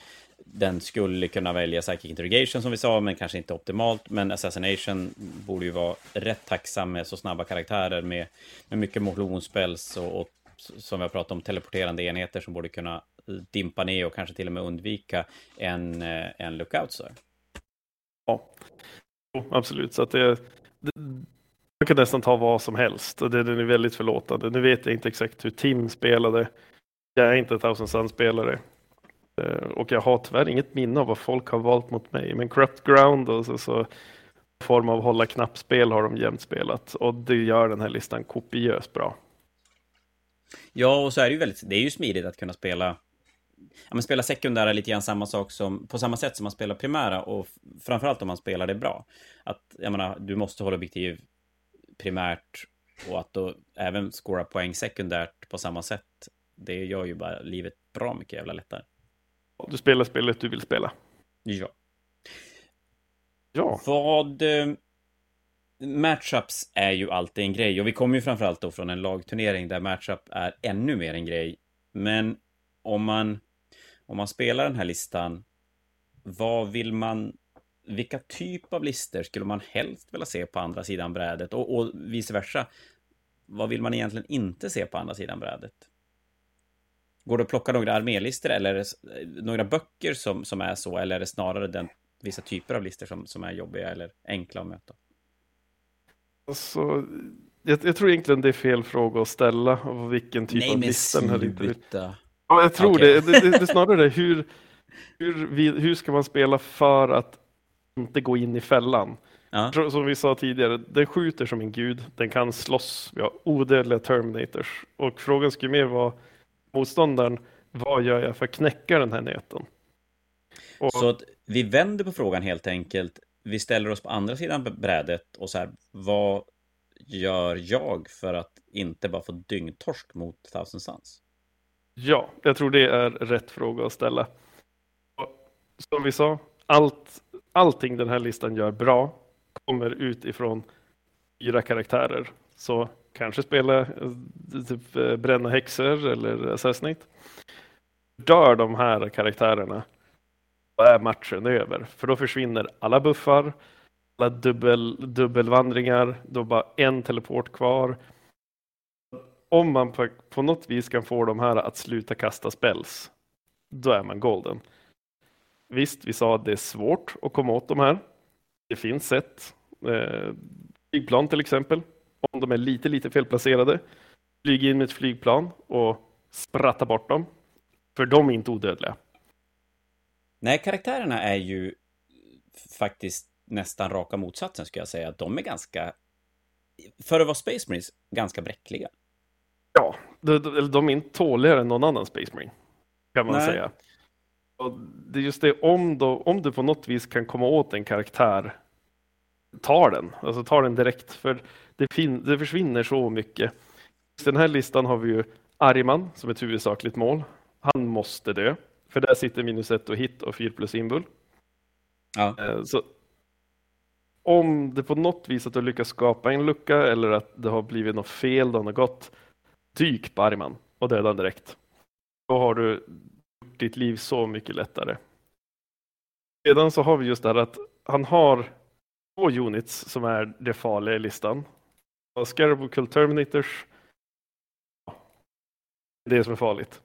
Den skulle kunna välja Psychic Interrogation som vi sa, men kanske inte optimalt. Men Assassination borde ju vara rätt tacksam med så snabba karaktärer med, med mycket motionspels och, och som vi har pratat om, teleporterande enheter som borde kunna dimpa ner och kanske till och med undvika en, eh, en lookout. Så. Ja, absolut. Så att det, man kan nästan ta vad som helst och den är väldigt förlåtande. Nu vet jag inte exakt hur Tim spelade. Jag är inte Thousand Sun-spelare. Eh, och jag har tyvärr inget minne av vad folk har valt mot mig. Men Corrupt Ground och så, så form av hålla knappspel har de jämt spelat. Och det gör den här listan kopiöst bra. Ja, och så är det ju väldigt, det är ju smidigt att kunna spela ja, men spela sekundära lite grann samma sak som, på samma sätt som man spelar primära och framförallt om man spelar det bra. Att, jag menar, du måste hålla objektiv primärt och att då även scora poäng sekundärt på samma sätt. Det gör ju bara livet bra mycket jävla lättare. Du spelar spelet du vill spela. Ja. Ja. Vad... Eh, matchups är ju alltid en grej och vi kommer ju framförallt då från en lagturnering där matchup är ännu mer en grej. Men om man, om man spelar den här listan, vad vill man vilka typ av listor skulle man helst vilja se på andra sidan brädet? Och, och vice versa. Vad vill man egentligen inte se på andra sidan brädet? Går det att plocka några armélistor eller några böcker som, som är så? Eller är det snarare den, vissa typer av listor som, som är jobbiga eller enkla att möta? Alltså, jag, jag tror egentligen det är fel fråga att ställa. Av vilken typ Nej, av lista den här Ja, jag tror okay. det. Det, det. Det är snarare hur, hur, hur ska man spela för att inte gå in i fällan. Ja. Som vi sa tidigare, den skjuter som en gud. Den kan slåss. Vi har odödliga Terminators. Och frågan skulle mer vara motståndaren, vad gör jag för att knäcka den här näten? Och... Så att vi vänder på frågan helt enkelt. Vi ställer oss på andra sidan brädet och så här, vad gör jag för att inte bara få dyngtorsk mot Thousand Suns? Ja, jag tror det är rätt fråga att ställa. Som vi sa, allt allting den här listan gör bra kommer utifrån fyra karaktärer. Så kanske spela eh, typ eh, bränna häxor eller assassinate. Dör de här karaktärerna då är matchen över. För då försvinner alla buffar, alla dubbel, dubbelvandringar, då är bara en teleport kvar. Om man på, på något vis kan få de här att sluta kasta spells, då är man golden. Visst, vi sa att det är svårt att komma åt de här. Det finns sätt. Eh, flygplan till exempel om de är lite, lite felplacerade, flyga in med ett flygplan och spratta bort dem. För de är inte odödliga. Nej, karaktärerna är ju faktiskt nästan raka motsatsen skulle jag säga. De är ganska, för att vara Space Marines, ganska bräckliga. Ja, de, de är inte tåligare än någon annan Space Marine, kan man Nej. säga. Och det är just det, om, då, om du på något vis kan komma åt en karaktär, ta den. Alltså ta den direkt, för det, det försvinner så mycket. I den här listan har vi ju Ariman som ett huvudsakligt mål. Han måste dö, för där sitter minus ett och hit och 4 plus invul. Ja. Eh, så om det på något vis att du lyckas skapa en lucka eller att det har blivit något fel, det har gått, dyk på Ariman och döda direkt. Då har du gjort ditt liv så mycket lättare. Sedan så har vi just det här att han har två units som är det farliga i listan. Scarab Terminators. Det är det som är farligt.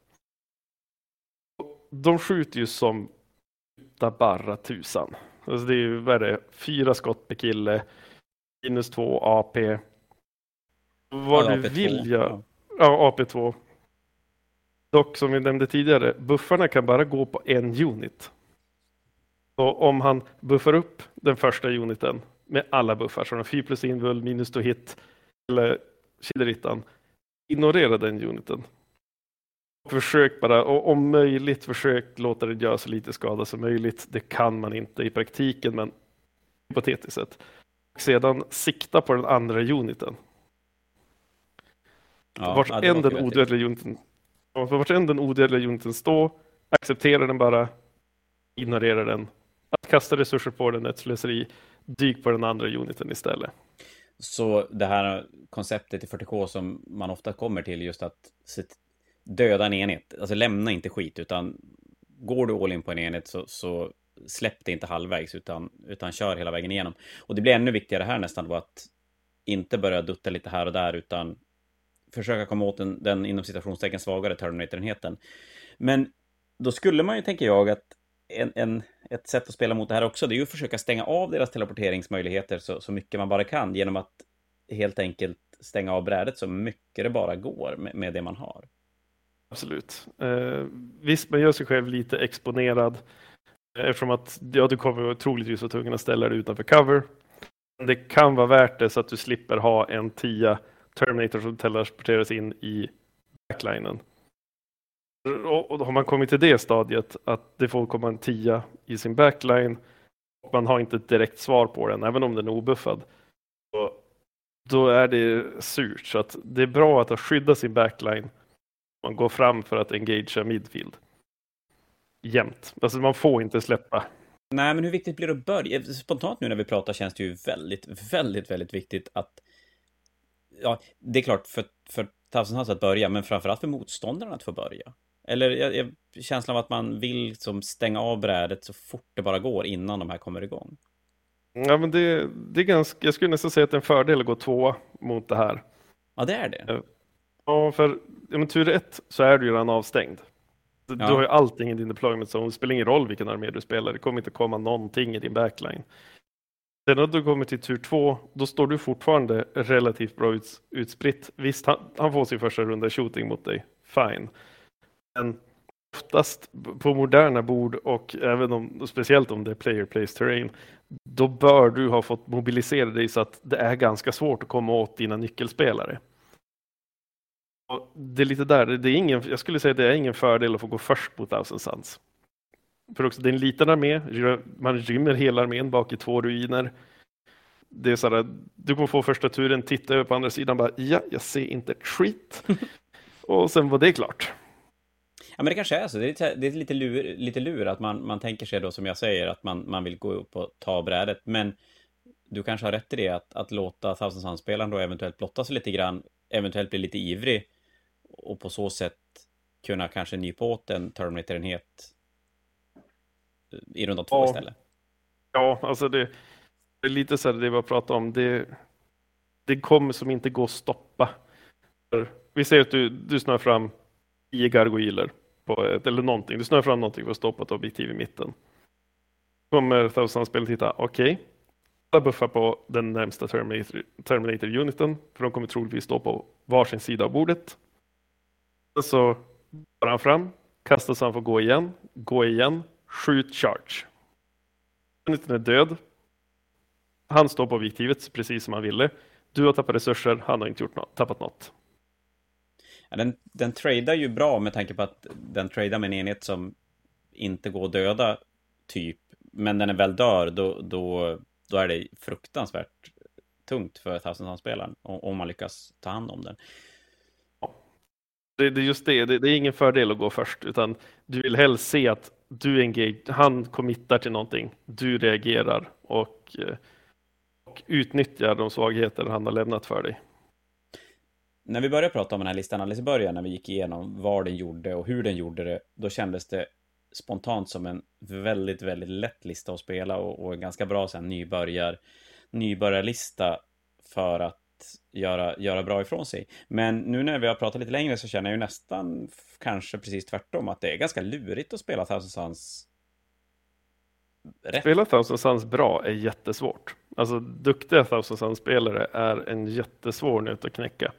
De skjuter ju som bara tusan. Alltså det är ju, vad är det, fyra skott per kille, minus två AP. Vad ja, du AP2. vill göra. Ja, AP2. Dock som vi nämnde tidigare, buffarna kan bara gå på en unit. Så om han buffar upp den första uniten med alla buffar, så 4 plus invul, minus to hit eller Chilerittan, ignorera den uniten. Försök bara, och om möjligt försök låta det göra så lite skada som möjligt. Det kan man inte i praktiken, men hypotetiskt sett. Och sedan sikta på den andra uniten. Ja, vart ja, än den odödliga uniten, vart än den odödliga uniten står, acceptera den bara, ignorera den. Att kasta resurser på den är ett slöseri. Dyk på den andra uniten istället. Så det här konceptet i 40K som man ofta kommer till, just att döda en enhet, alltså lämna inte skit, utan går du all in på en enhet så, så släpp det inte halvvägs, utan, utan kör hela vägen igenom. Och det blir ännu viktigare här nästan då att inte börja dutta lite här och där, utan försöka komma åt den, den inom citationstecken svagare Terminator-enheten. Men då skulle man ju, tänker jag, att en, en, ett sätt att spela mot det här också, det är ju att försöka stänga av deras teleporteringsmöjligheter så, så mycket man bara kan genom att helt enkelt stänga av brädet så mycket det bara går med, med det man har. Absolut. Eh, visst, man gör sig själv lite exponerad eh, eftersom att ja, du kommer troligtvis vara tvungen att ställa dig utanför cover. Det kan vara värt det så att du slipper ha en tia Terminator som teleporteras in i backlinen. Och, och har man kommit till det stadiet att det får komma en tia i sin backline och man har inte ett direkt svar på den, även om den är obuffad. Då, då är det surt, så att det är bra att ha skyddat sin backline man går fram för att engagera midfield. Jämt. Alltså man får inte släppa. Nej, men hur viktigt blir det att börja? Spontant nu när vi pratar känns det ju väldigt, väldigt, väldigt viktigt att... Ja, det är klart för, för Thousand att börja, men framförallt för motståndarna att få börja. Eller jag, jag, känslan av att man vill som stänga av brädet så fort det bara går innan de här kommer igång. Ja, men det, det är ganska, jag skulle nästan säga att det är en fördel att gå två mot det här. Ja, det är det. Ja, för ja, tur ett så är du ju redan avstängd. Du, ja. du har ju allting i din deployment zone. Det spelar ingen roll vilken armé du spelar. Det kommer inte komma någonting i din backline. Sen när du kommer till tur två, då står du fortfarande relativt bra ut, utspritt. Visst, han, han får sin första runda shooting mot dig. Fine. Men oftast på moderna bord och även om, speciellt om det är player place terrain, då bör du ha fått mobilisera dig så att det är ganska svårt att komma åt dina nyckelspelare det är lite där, det är ingen, jag skulle säga att det är ingen fördel att få gå först mot Thousand Suns. För också, det är en liten armé, man rymmer hela armén bak i två ruiner. Det är så här, du kommer få första turen, titta över på andra sidan, bara ja, jag ser inte ett skit. [LAUGHS] och sen var det klart. Ja, men det kanske är så. Det är lite, det är lite, lur, lite lur att man, man tänker sig då, som jag säger, att man, man vill gå upp och ta brädet. Men du kanske har rätt i det, att, att låta Thousand Suns-spelaren då eventuellt blotta sig lite grann, eventuellt bli lite ivrig och på så sätt kunna kanske nypa åt en Terminator-enhet i runda två ja. istället. Ja, alltså det, det, är lite så här det vi har pratat om. Det, det kommer som inte gå att stoppa. Vi säger att du, du snör fram tio gargoiler på ett, eller någonting. Du snör fram någonting för att stoppa ett objektiv i mitten. Kommer Thousand-spelet titta, okej, okay. alla buffar på den närmsta Terminator, Terminator-uniten, för de kommer troligtvis stå på varsin sida av bordet. Så går han fram, kastar så han får gå igen, gå igen, skjut charge. Uniten är död. Han står på objektivet precis som han ville. Du har tappat resurser, han har inte gjort något, tappat något. Ja, den, den tradar ju bra med tanke på att den tradar med en enhet som inte går att döda, typ. Men när den väl dör, då, då, då är det fruktansvärt tungt för Thousand om man lyckas ta hand om den. Det, det är just det. det, det, är ingen fördel att gå först, utan du vill helst se att du engage, han committar till någonting, du reagerar och, och utnyttjar de svagheter han har lämnat för dig. När vi började prata om den här listan alldeles i början, när vi gick igenom vad den gjorde och hur den gjorde det, då kändes det spontant som en väldigt, väldigt lätt lista att spela och, och en ganska bra sen, nybörjar, nybörjarlista för att göra, göra bra ifrån sig. Men nu när vi har pratat lite längre så känner jag ju nästan kanske precis tvärtom, att det är ganska lurigt att spela Thousand Suns rätt. Spela Thousand Suns bra är jättesvårt. Alltså duktiga Thousand Suns-spelare är en jättesvår nöt att knäcka.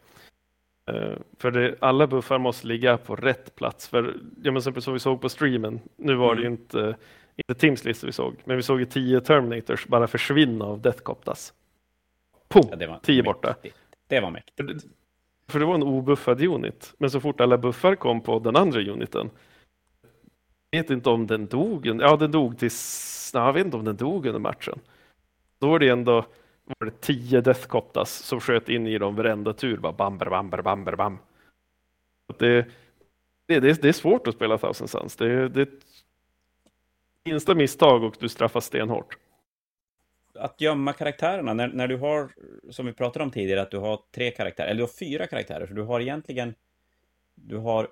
Uh, för det, alla buffar måste ligga på rätt plats. För, ja, men som vi såg på streamen, nu var det ju mm. inte, inte Tims lista vi såg, men vi såg ju tio Terminators bara försvinna av Death Coptas. Pum, ja, det var tio borta. Det var mäktigt. För det var en obuffad unit. Men så fort alla buffar kom på den andra uniten. Jag vet inte om den dog. Ja, den dog tills... Nej, jag vet inte om den dog under matchen. Då var det ändå var det tio Deathcottas som sköt in i dem varenda tur. Bara bamber, bamber, bamber, bam. Det, det, det, det är svårt att spela Thousand Suns. Det, det, minsta misstag och du straffas stenhårt att gömma karaktärerna, när, när du har, som vi pratade om tidigare, att du har tre karaktärer, eller du har fyra karaktärer, så du har egentligen, du har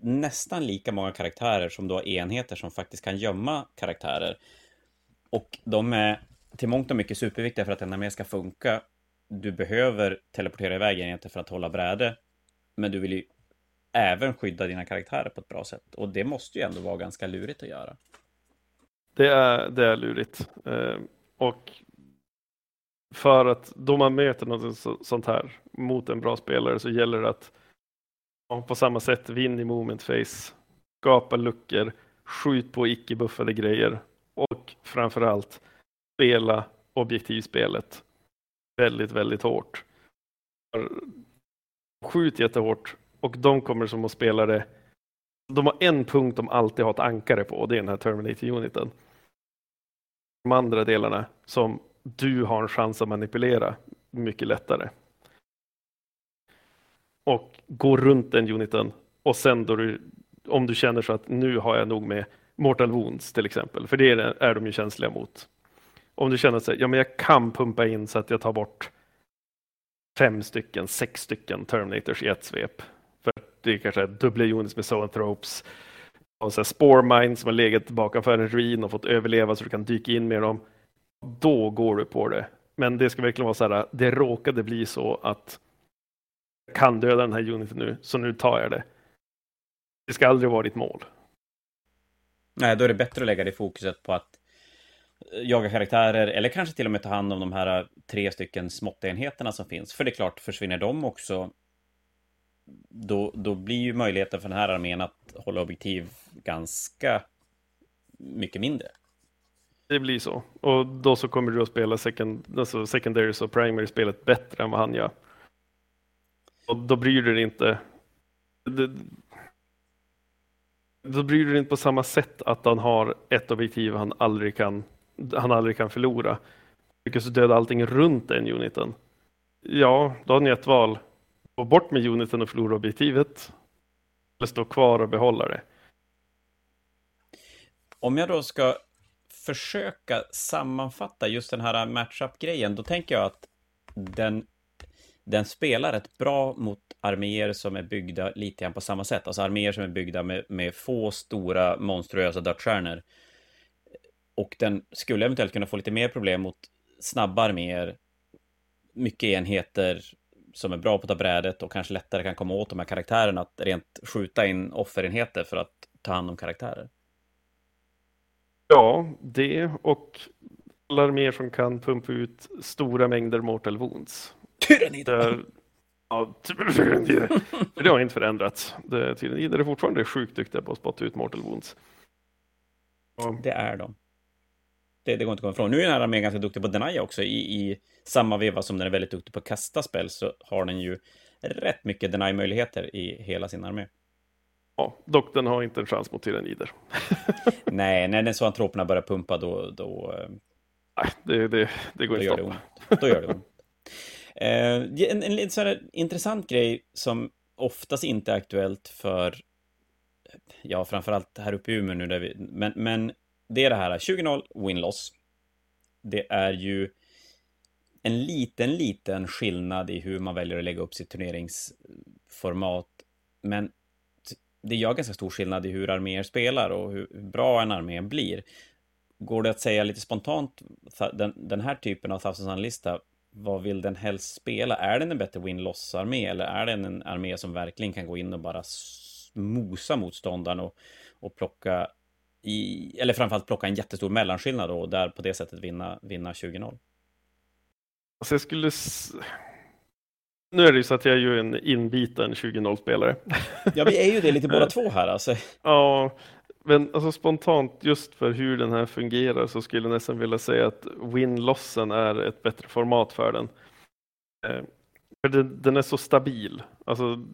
nästan lika många karaktärer som du har enheter som faktiskt kan gömma karaktärer. Och de är till mångt och mycket superviktiga för att en armé ska funka. Du behöver teleportera iväg enheter för att hålla bräde, men du vill ju även skydda dina karaktärer på ett bra sätt. Och det måste ju ändå vara ganska lurigt att göra. Det är, det är lurigt. Eh, och för att då man möter något sånt här mot en bra spelare så gäller det att på samma sätt vinn i moment face, skapa luckor, skjut på icke-buffade grejer och framförallt spela objektivspelet väldigt, väldigt hårt. Skjut jättehårt och de kommer som att spela det. De har en punkt de alltid har ett ankare på och det är den här Terminator-uniten de andra delarna som du har en chans att manipulera mycket lättare. Och gå runt den uniten och sen då du, om du känner så att nu har jag nog med Mortal Wounds till exempel, för det är, är de ju känsliga mot. Om du känner att ja, men jag kan pumpa in så att jag tar bort fem stycken, sex stycken Terminators i ett svep. För det är kanske dubbla units med zoanthropes och så spore mine som har legat bakom en ruin och fått överleva så du kan dyka in med dem. Då går du på det. Men det ska verkligen vara så här, det råkade bli så att jag kan döda den här uniten nu, så nu tar jag det. Det ska aldrig vara ditt mål. Nej, då är det bättre att lägga det fokuset på att jaga karaktärer, eller kanske till och med ta hand om de här äh, tre stycken småttenheterna som finns. För det är klart, försvinner de också, då, då blir ju möjligheten för den här armén att hålla objektiv ganska mycket mindre. Det blir så. Och då så kommer du att spela second, alltså secondaries och primary-spelet bättre än vad han gör. Och då bryr du dig inte. Det, då bryr du dig inte på samma sätt att han har ett objektiv han aldrig kan, han aldrig kan förlora. Lyckas du döda allting runt den uniten. Ja, då har ni ett val. Gå bort med uniten och förlora objektivet. Eller stå kvar och behålla det. Om jag då ska försöka sammanfatta just den här matchup-grejen, då tänker jag att den, den spelar rätt bra mot arméer som är byggda lite grann på samma sätt. Alltså arméer som är byggda med, med få stora monstruösa dödsstjärnor. Och den skulle eventuellt kunna få lite mer problem mot snabba arméer, mycket enheter som är bra på att ta brädet och kanske lättare kan komma åt de här karaktärerna att rent skjuta in offerenheter för att ta hand om karaktärer. Ja, det och alla arméer som kan pumpa ut stora mängder mortal wounds. Tyrannider! Ja, tyrannider. det har inte förändrats. Tyrannider är fortfarande sjukt duktiga på att spotta ut mortal wounds. Det är de. Det, det går inte att komma ifrån. Nu är den här armén ganska duktig på Denia också. I, I samma veva som den är väldigt duktig på att kasta spel så har den ju rätt mycket Deny-möjligheter i hela sin armé. Ja, dock den har inte en chans mot tyrannider. [LAUGHS] Nej, när den zoantroperna börjar pumpa då... då eh, Nej, det, det, det går inte att stoppa. Då gör det ont. [LAUGHS] eh, en, en lite sån intressant grej som oftast inte är aktuellt för ja, framförallt här uppe i Umeå nu, där vi, men, men det är det här 20-0 win-loss. Det är ju en liten, liten skillnad i hur man väljer att lägga upp sitt turneringsformat. Men det gör ganska stor skillnad i hur arméer spelar och hur bra en armé blir. Går det att säga lite spontant, den, den här typen av Thousand lista vad vill den helst spela? Är den en bättre win-loss-armé eller är den en armé som verkligen kan gå in och bara mosa motståndaren och, och plocka i, eller framförallt plocka en jättestor mellanskillnad och där på det sättet vinna, vinna 20-0? Alltså jag skulle... Nu är det ju så att jag är ju en inbiten 20-0-spelare. [LAUGHS] Ja, vi är ju det lite båda [LAUGHS] två här alltså. Ja, men alltså spontant just för hur den här fungerar så skulle jag nästan vilja säga att win-lossen är ett bättre format för den. Eh, för den är så stabil. Alltså,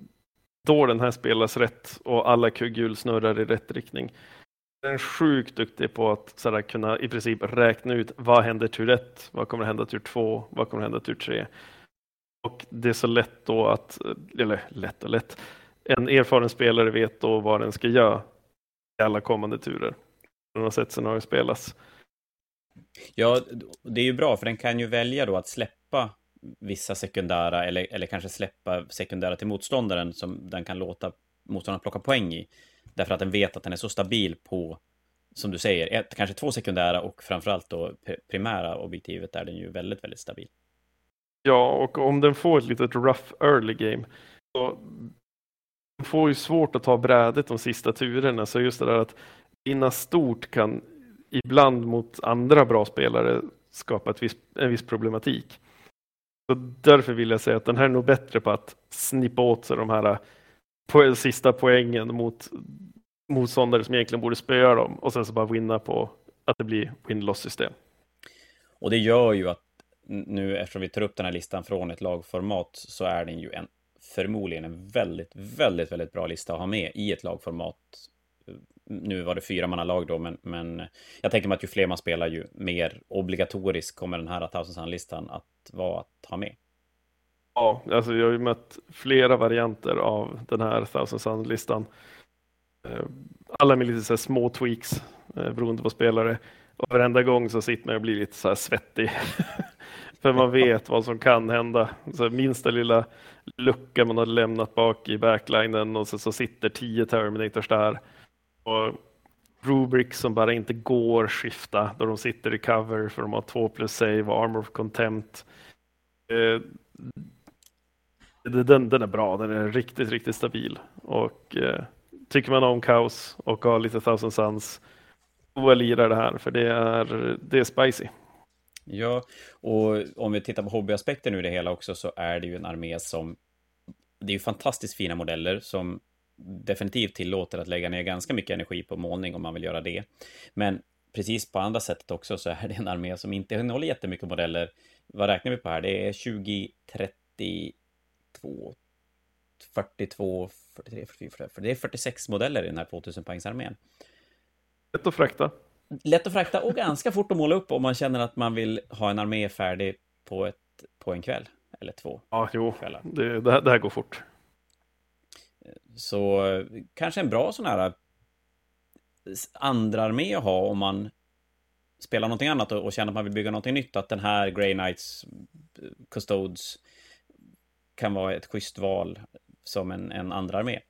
då den här spelas rätt och alla kugghjul snurrar i rätt riktning. Den är sjukt duktig på att sådär, kunna i princip räkna ut vad händer tur ett, vad kommer hända tur två, vad kommer hända tur tre. Och det är så lätt då att, eller lätt och lätt, en erfaren spelare vet då vad den ska göra i alla kommande turer. Den har sett scenariot spelas. Ja, det är ju bra för den kan ju välja då att släppa vissa sekundära eller, eller kanske släppa sekundära till motståndaren som den kan låta motståndaren plocka poäng i. Därför att den vet att den är så stabil på, som du säger, ett, kanske två sekundära och framförallt då primära objektivet är den ju väldigt, väldigt stabil. Ja, och om den får ett litet rough early game så den får ju svårt att ta brädet de sista turerna. Så just det där att vinna stort kan ibland mot andra bra spelare skapa ett viss, en viss problematik. Så därför vill jag säga att den här är nog bättre på att snippa åt sig de här på sista poängen mot motståndare som egentligen borde spöa dem och sen så bara vinna på att det blir win-loss system. Och det gör ju att nu eftersom vi tar upp den här listan från ett lagformat så är den ju en förmodligen en väldigt, väldigt, väldigt bra lista att ha med i ett lagformat. Nu var det fyra manna lag då, men, men jag tänker mig att ju fler man spelar, ju mer obligatorisk kommer den här Thousand Sun-listan att vara att ha med. Ja, alltså jag har ju mött flera varianter av den här Thousand Sun-listan. Eh, alla med lite så små tweaks eh, beroende på spelare. Och varenda gång så sitter man och blir lite så här svettig. [LAUGHS] För man vet vad som kan hända. Så minsta lilla lucka man har lämnat bak i backlinen och så, så sitter tio Terminators där. Och Rubrik som bara inte går skifta då de sitter i cover för de har 2 plus save och armor of contempt. Eh, den, den är bra, den är riktigt, riktigt stabil. Och eh, tycker man om kaos och har lite thousand suns, då lirar det här, för det är, det är spicy. Ja, och om vi tittar på hobbyaspekten nu det hela också så är det ju en armé som det är ju fantastiskt fina modeller som definitivt tillåter att lägga ner ganska mycket energi på målning om man vill göra det. Men precis på andra sättet också så är det en armé som inte innehåller jättemycket modeller. Vad räknar vi på här? Det är 20, 30, 42, 42, 43, 44, för det är 46 modeller i den här 2000 poängsarmén. Lätt att frakta. Lätt att frakta och ganska fort att måla upp om man känner att man vill ha en armé färdig på, ett, på en kväll. Eller två Ja, jo, det, det, här, det här går fort. Så kanske en bra sån här andra armé att ha om man spelar någonting annat och, känner att man vill bygga någonting nytt. Att den här Grey Knights Custodes kan vara ett schysst val som en, en andra armé.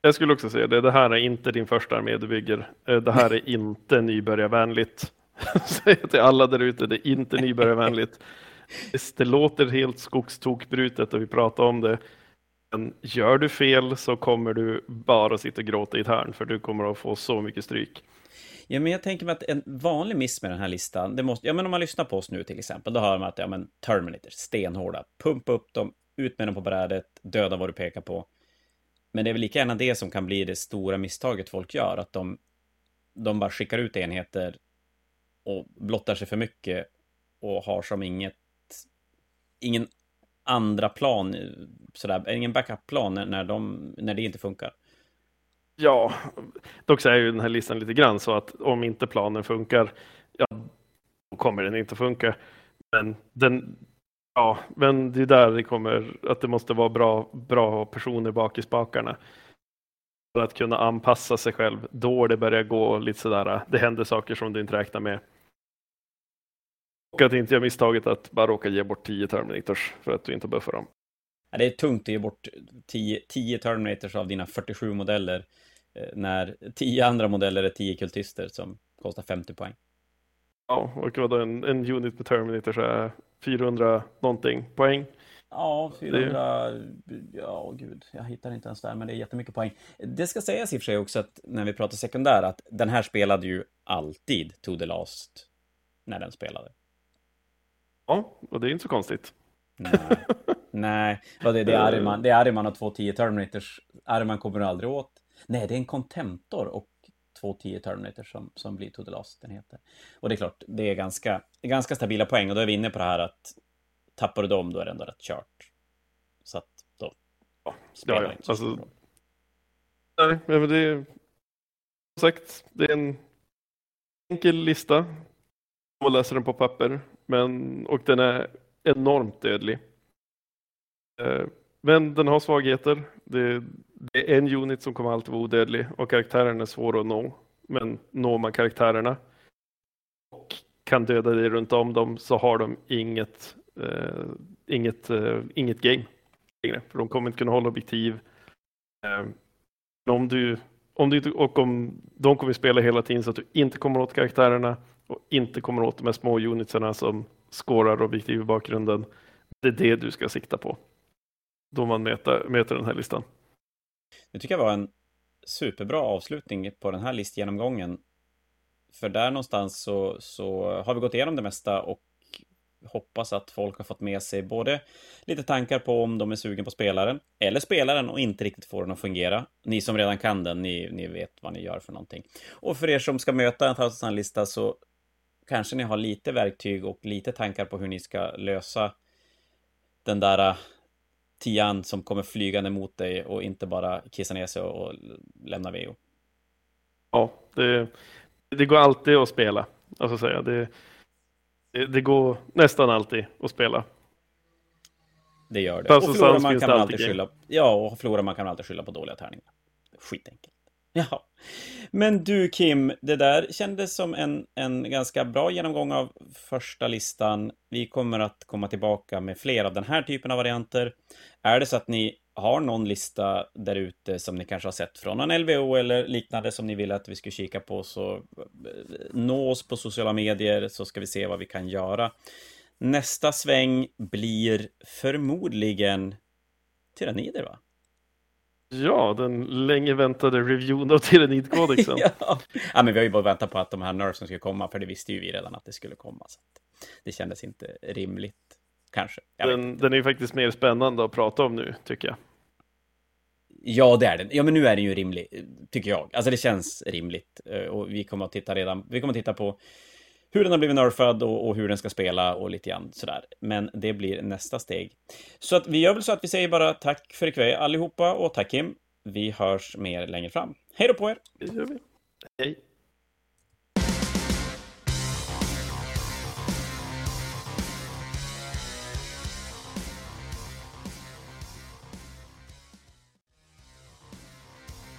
Jag skulle också säga det. Det här är inte din första armé du bygger. Eh, det här är inte nybörjarvänligt. [LAUGHS] Säg till alla där ute, det är inte nybörjarvänligt. Det låter helt skogstokbrutet och vi pratar om det. Men gör du fel så kommer du bara sitta och gråta i ett hörn för du kommer att få så mycket stryk. Ja, men jag tänker mig att en vanlig miss med den här listan, det måste, ja men om man lyssnar på oss nu till exempel, då hör man att, ja men Terminator, stenhårda, pumpa upp dem, ut med dem på brädet, döda vad du pekar på. Men det är väl lika gärna det som kan bli det stora misstaget folk gör, att de, de bara skickar ut enheter och blottar sig för mycket och har som inget, ingen andra plan, sådär, ingen backup-plan när, de, när det inte funkar. Ja, dock så är ju den här listan lite grann så att om inte planen funkar, ja, då kommer den inte funka. Men den, ja, men det är där det kommer att det måste vara bra, bra personer bak i spakarna. För att kunna anpassa sig själv då det börjar gå lite sådär, det händer saker som du inte räknar med. Och att inte göra misstaget att bara råka ge bort tio Terminators för att du inte buffar dem. Det är tungt att ge bort 10, 10 Terminators av dina 47 modeller eh, när 10 andra modeller är 10 kultister som kostar 50 poäng. Ja, och vadå, en, en unit med Terminators är 400 någonting poäng. Ja, 400... Det... Ja, gud, jag hittar inte ens där, men det är jättemycket poäng. Det ska sägas i och för sig också att när vi pratar sekundär, att den här spelade ju alltid To the Last när den spelade. Ja, och det är inte så konstigt. Nej, Nej. det, det, är Ariman, det är Ariman och två 10 Terminators. Ariman kommer du aldrig åt. Nej, det är en Contemptor och två 10 Terminators som, som blir To the Last, den heter. Och det är klart, det är ganska, ganska stabila poäng och då är vi inne på det här att tappar du dem, då är det ändå rätt kört. Så att då ja, spelar ja, ja. inte så alltså, Nej, men det är som sagt, det är en enkel lista. Man läser den på papper. Men, och den är enormt dödlig. Eh, men den har svagheter. Det, det, är en unit som kommer alltid vara odödlig och karaktären är svår att nå. Men når man karaktärerna och kan döda dig runt om dem så har de inget, eh, inget, eh, inget game. För de kommer inte kunna hålla objektiv. Eh, om du, om du, och om de kommer spela hela tiden så att du inte kommer åt karaktärerna och inte kommer åt de här små unitsarna som skårar objektiv i bakgrunden. Det är det du ska sikta på då man mäter, mäter den här listan. Det tycker jag var en superbra avslutning på den här listgenomgången. För där någonstans så, så har vi gått igenom det mesta och hoppas att folk har fått med sig både lite tankar på om de är sugen på spelaren, eller spelaren och inte riktigt får den att fungera. Ni som redan kan den, ni, ni vet vad ni gör för någonting. Och för er som ska möta en Thousand så kanske ni har lite verktyg och lite tankar på hur ni ska lösa den där tian som kommer flygande mot dig och inte bara kissa ner sig och lämna VO. Ja, det, det går alltid att spela. Alltså säga, det, det, det går nästan alltid att spela. Det gör det. Fast och förlorar man kan man alltid skylla, ja, och förlorar man kan man alltid skylla på dåliga tärningar. Skitenkelt. [LAUGHS] Ja. Men du Kim, det där kändes som en, en ganska bra genomgång av första listan. Vi kommer att komma tillbaka med fler av den här typen av varianter. Är det så att ni har någon lista där ute som ni kanske har sett från en LVO eller liknande som ni vill att vi ska kika på så eh, nå oss på sociala medier så ska vi se vad vi kan göra. Nästa sväng blir förmodligen Tyrannider va? Ja, den länge väntade reviewen av Tyrannidkodexen. ja. ja, men vi har ju bara väntat på att de här nerfsen skulle komma, för det visste ju vi redan att det skulle komma. Så det kändes inte rimligt, kanske. Den, den, är ju faktiskt mer spännande att prata om nu, tycker jag. Ja, det är den. Ja, men nu är den ju rimlig, tycker jag. Alltså det känns rimligt. Eh, och vi kommer att titta redan, vi kommer att titta på hur den har blivit nerfad och, och, hur den ska spela och lite grann sådär. Men det blir nästa steg. Så att vi gör väl så att vi säger bara tack för ikväll allihopa och tack Kim. Vi hörs mer längre fram. Hej då på er! Det gör vi. Hej!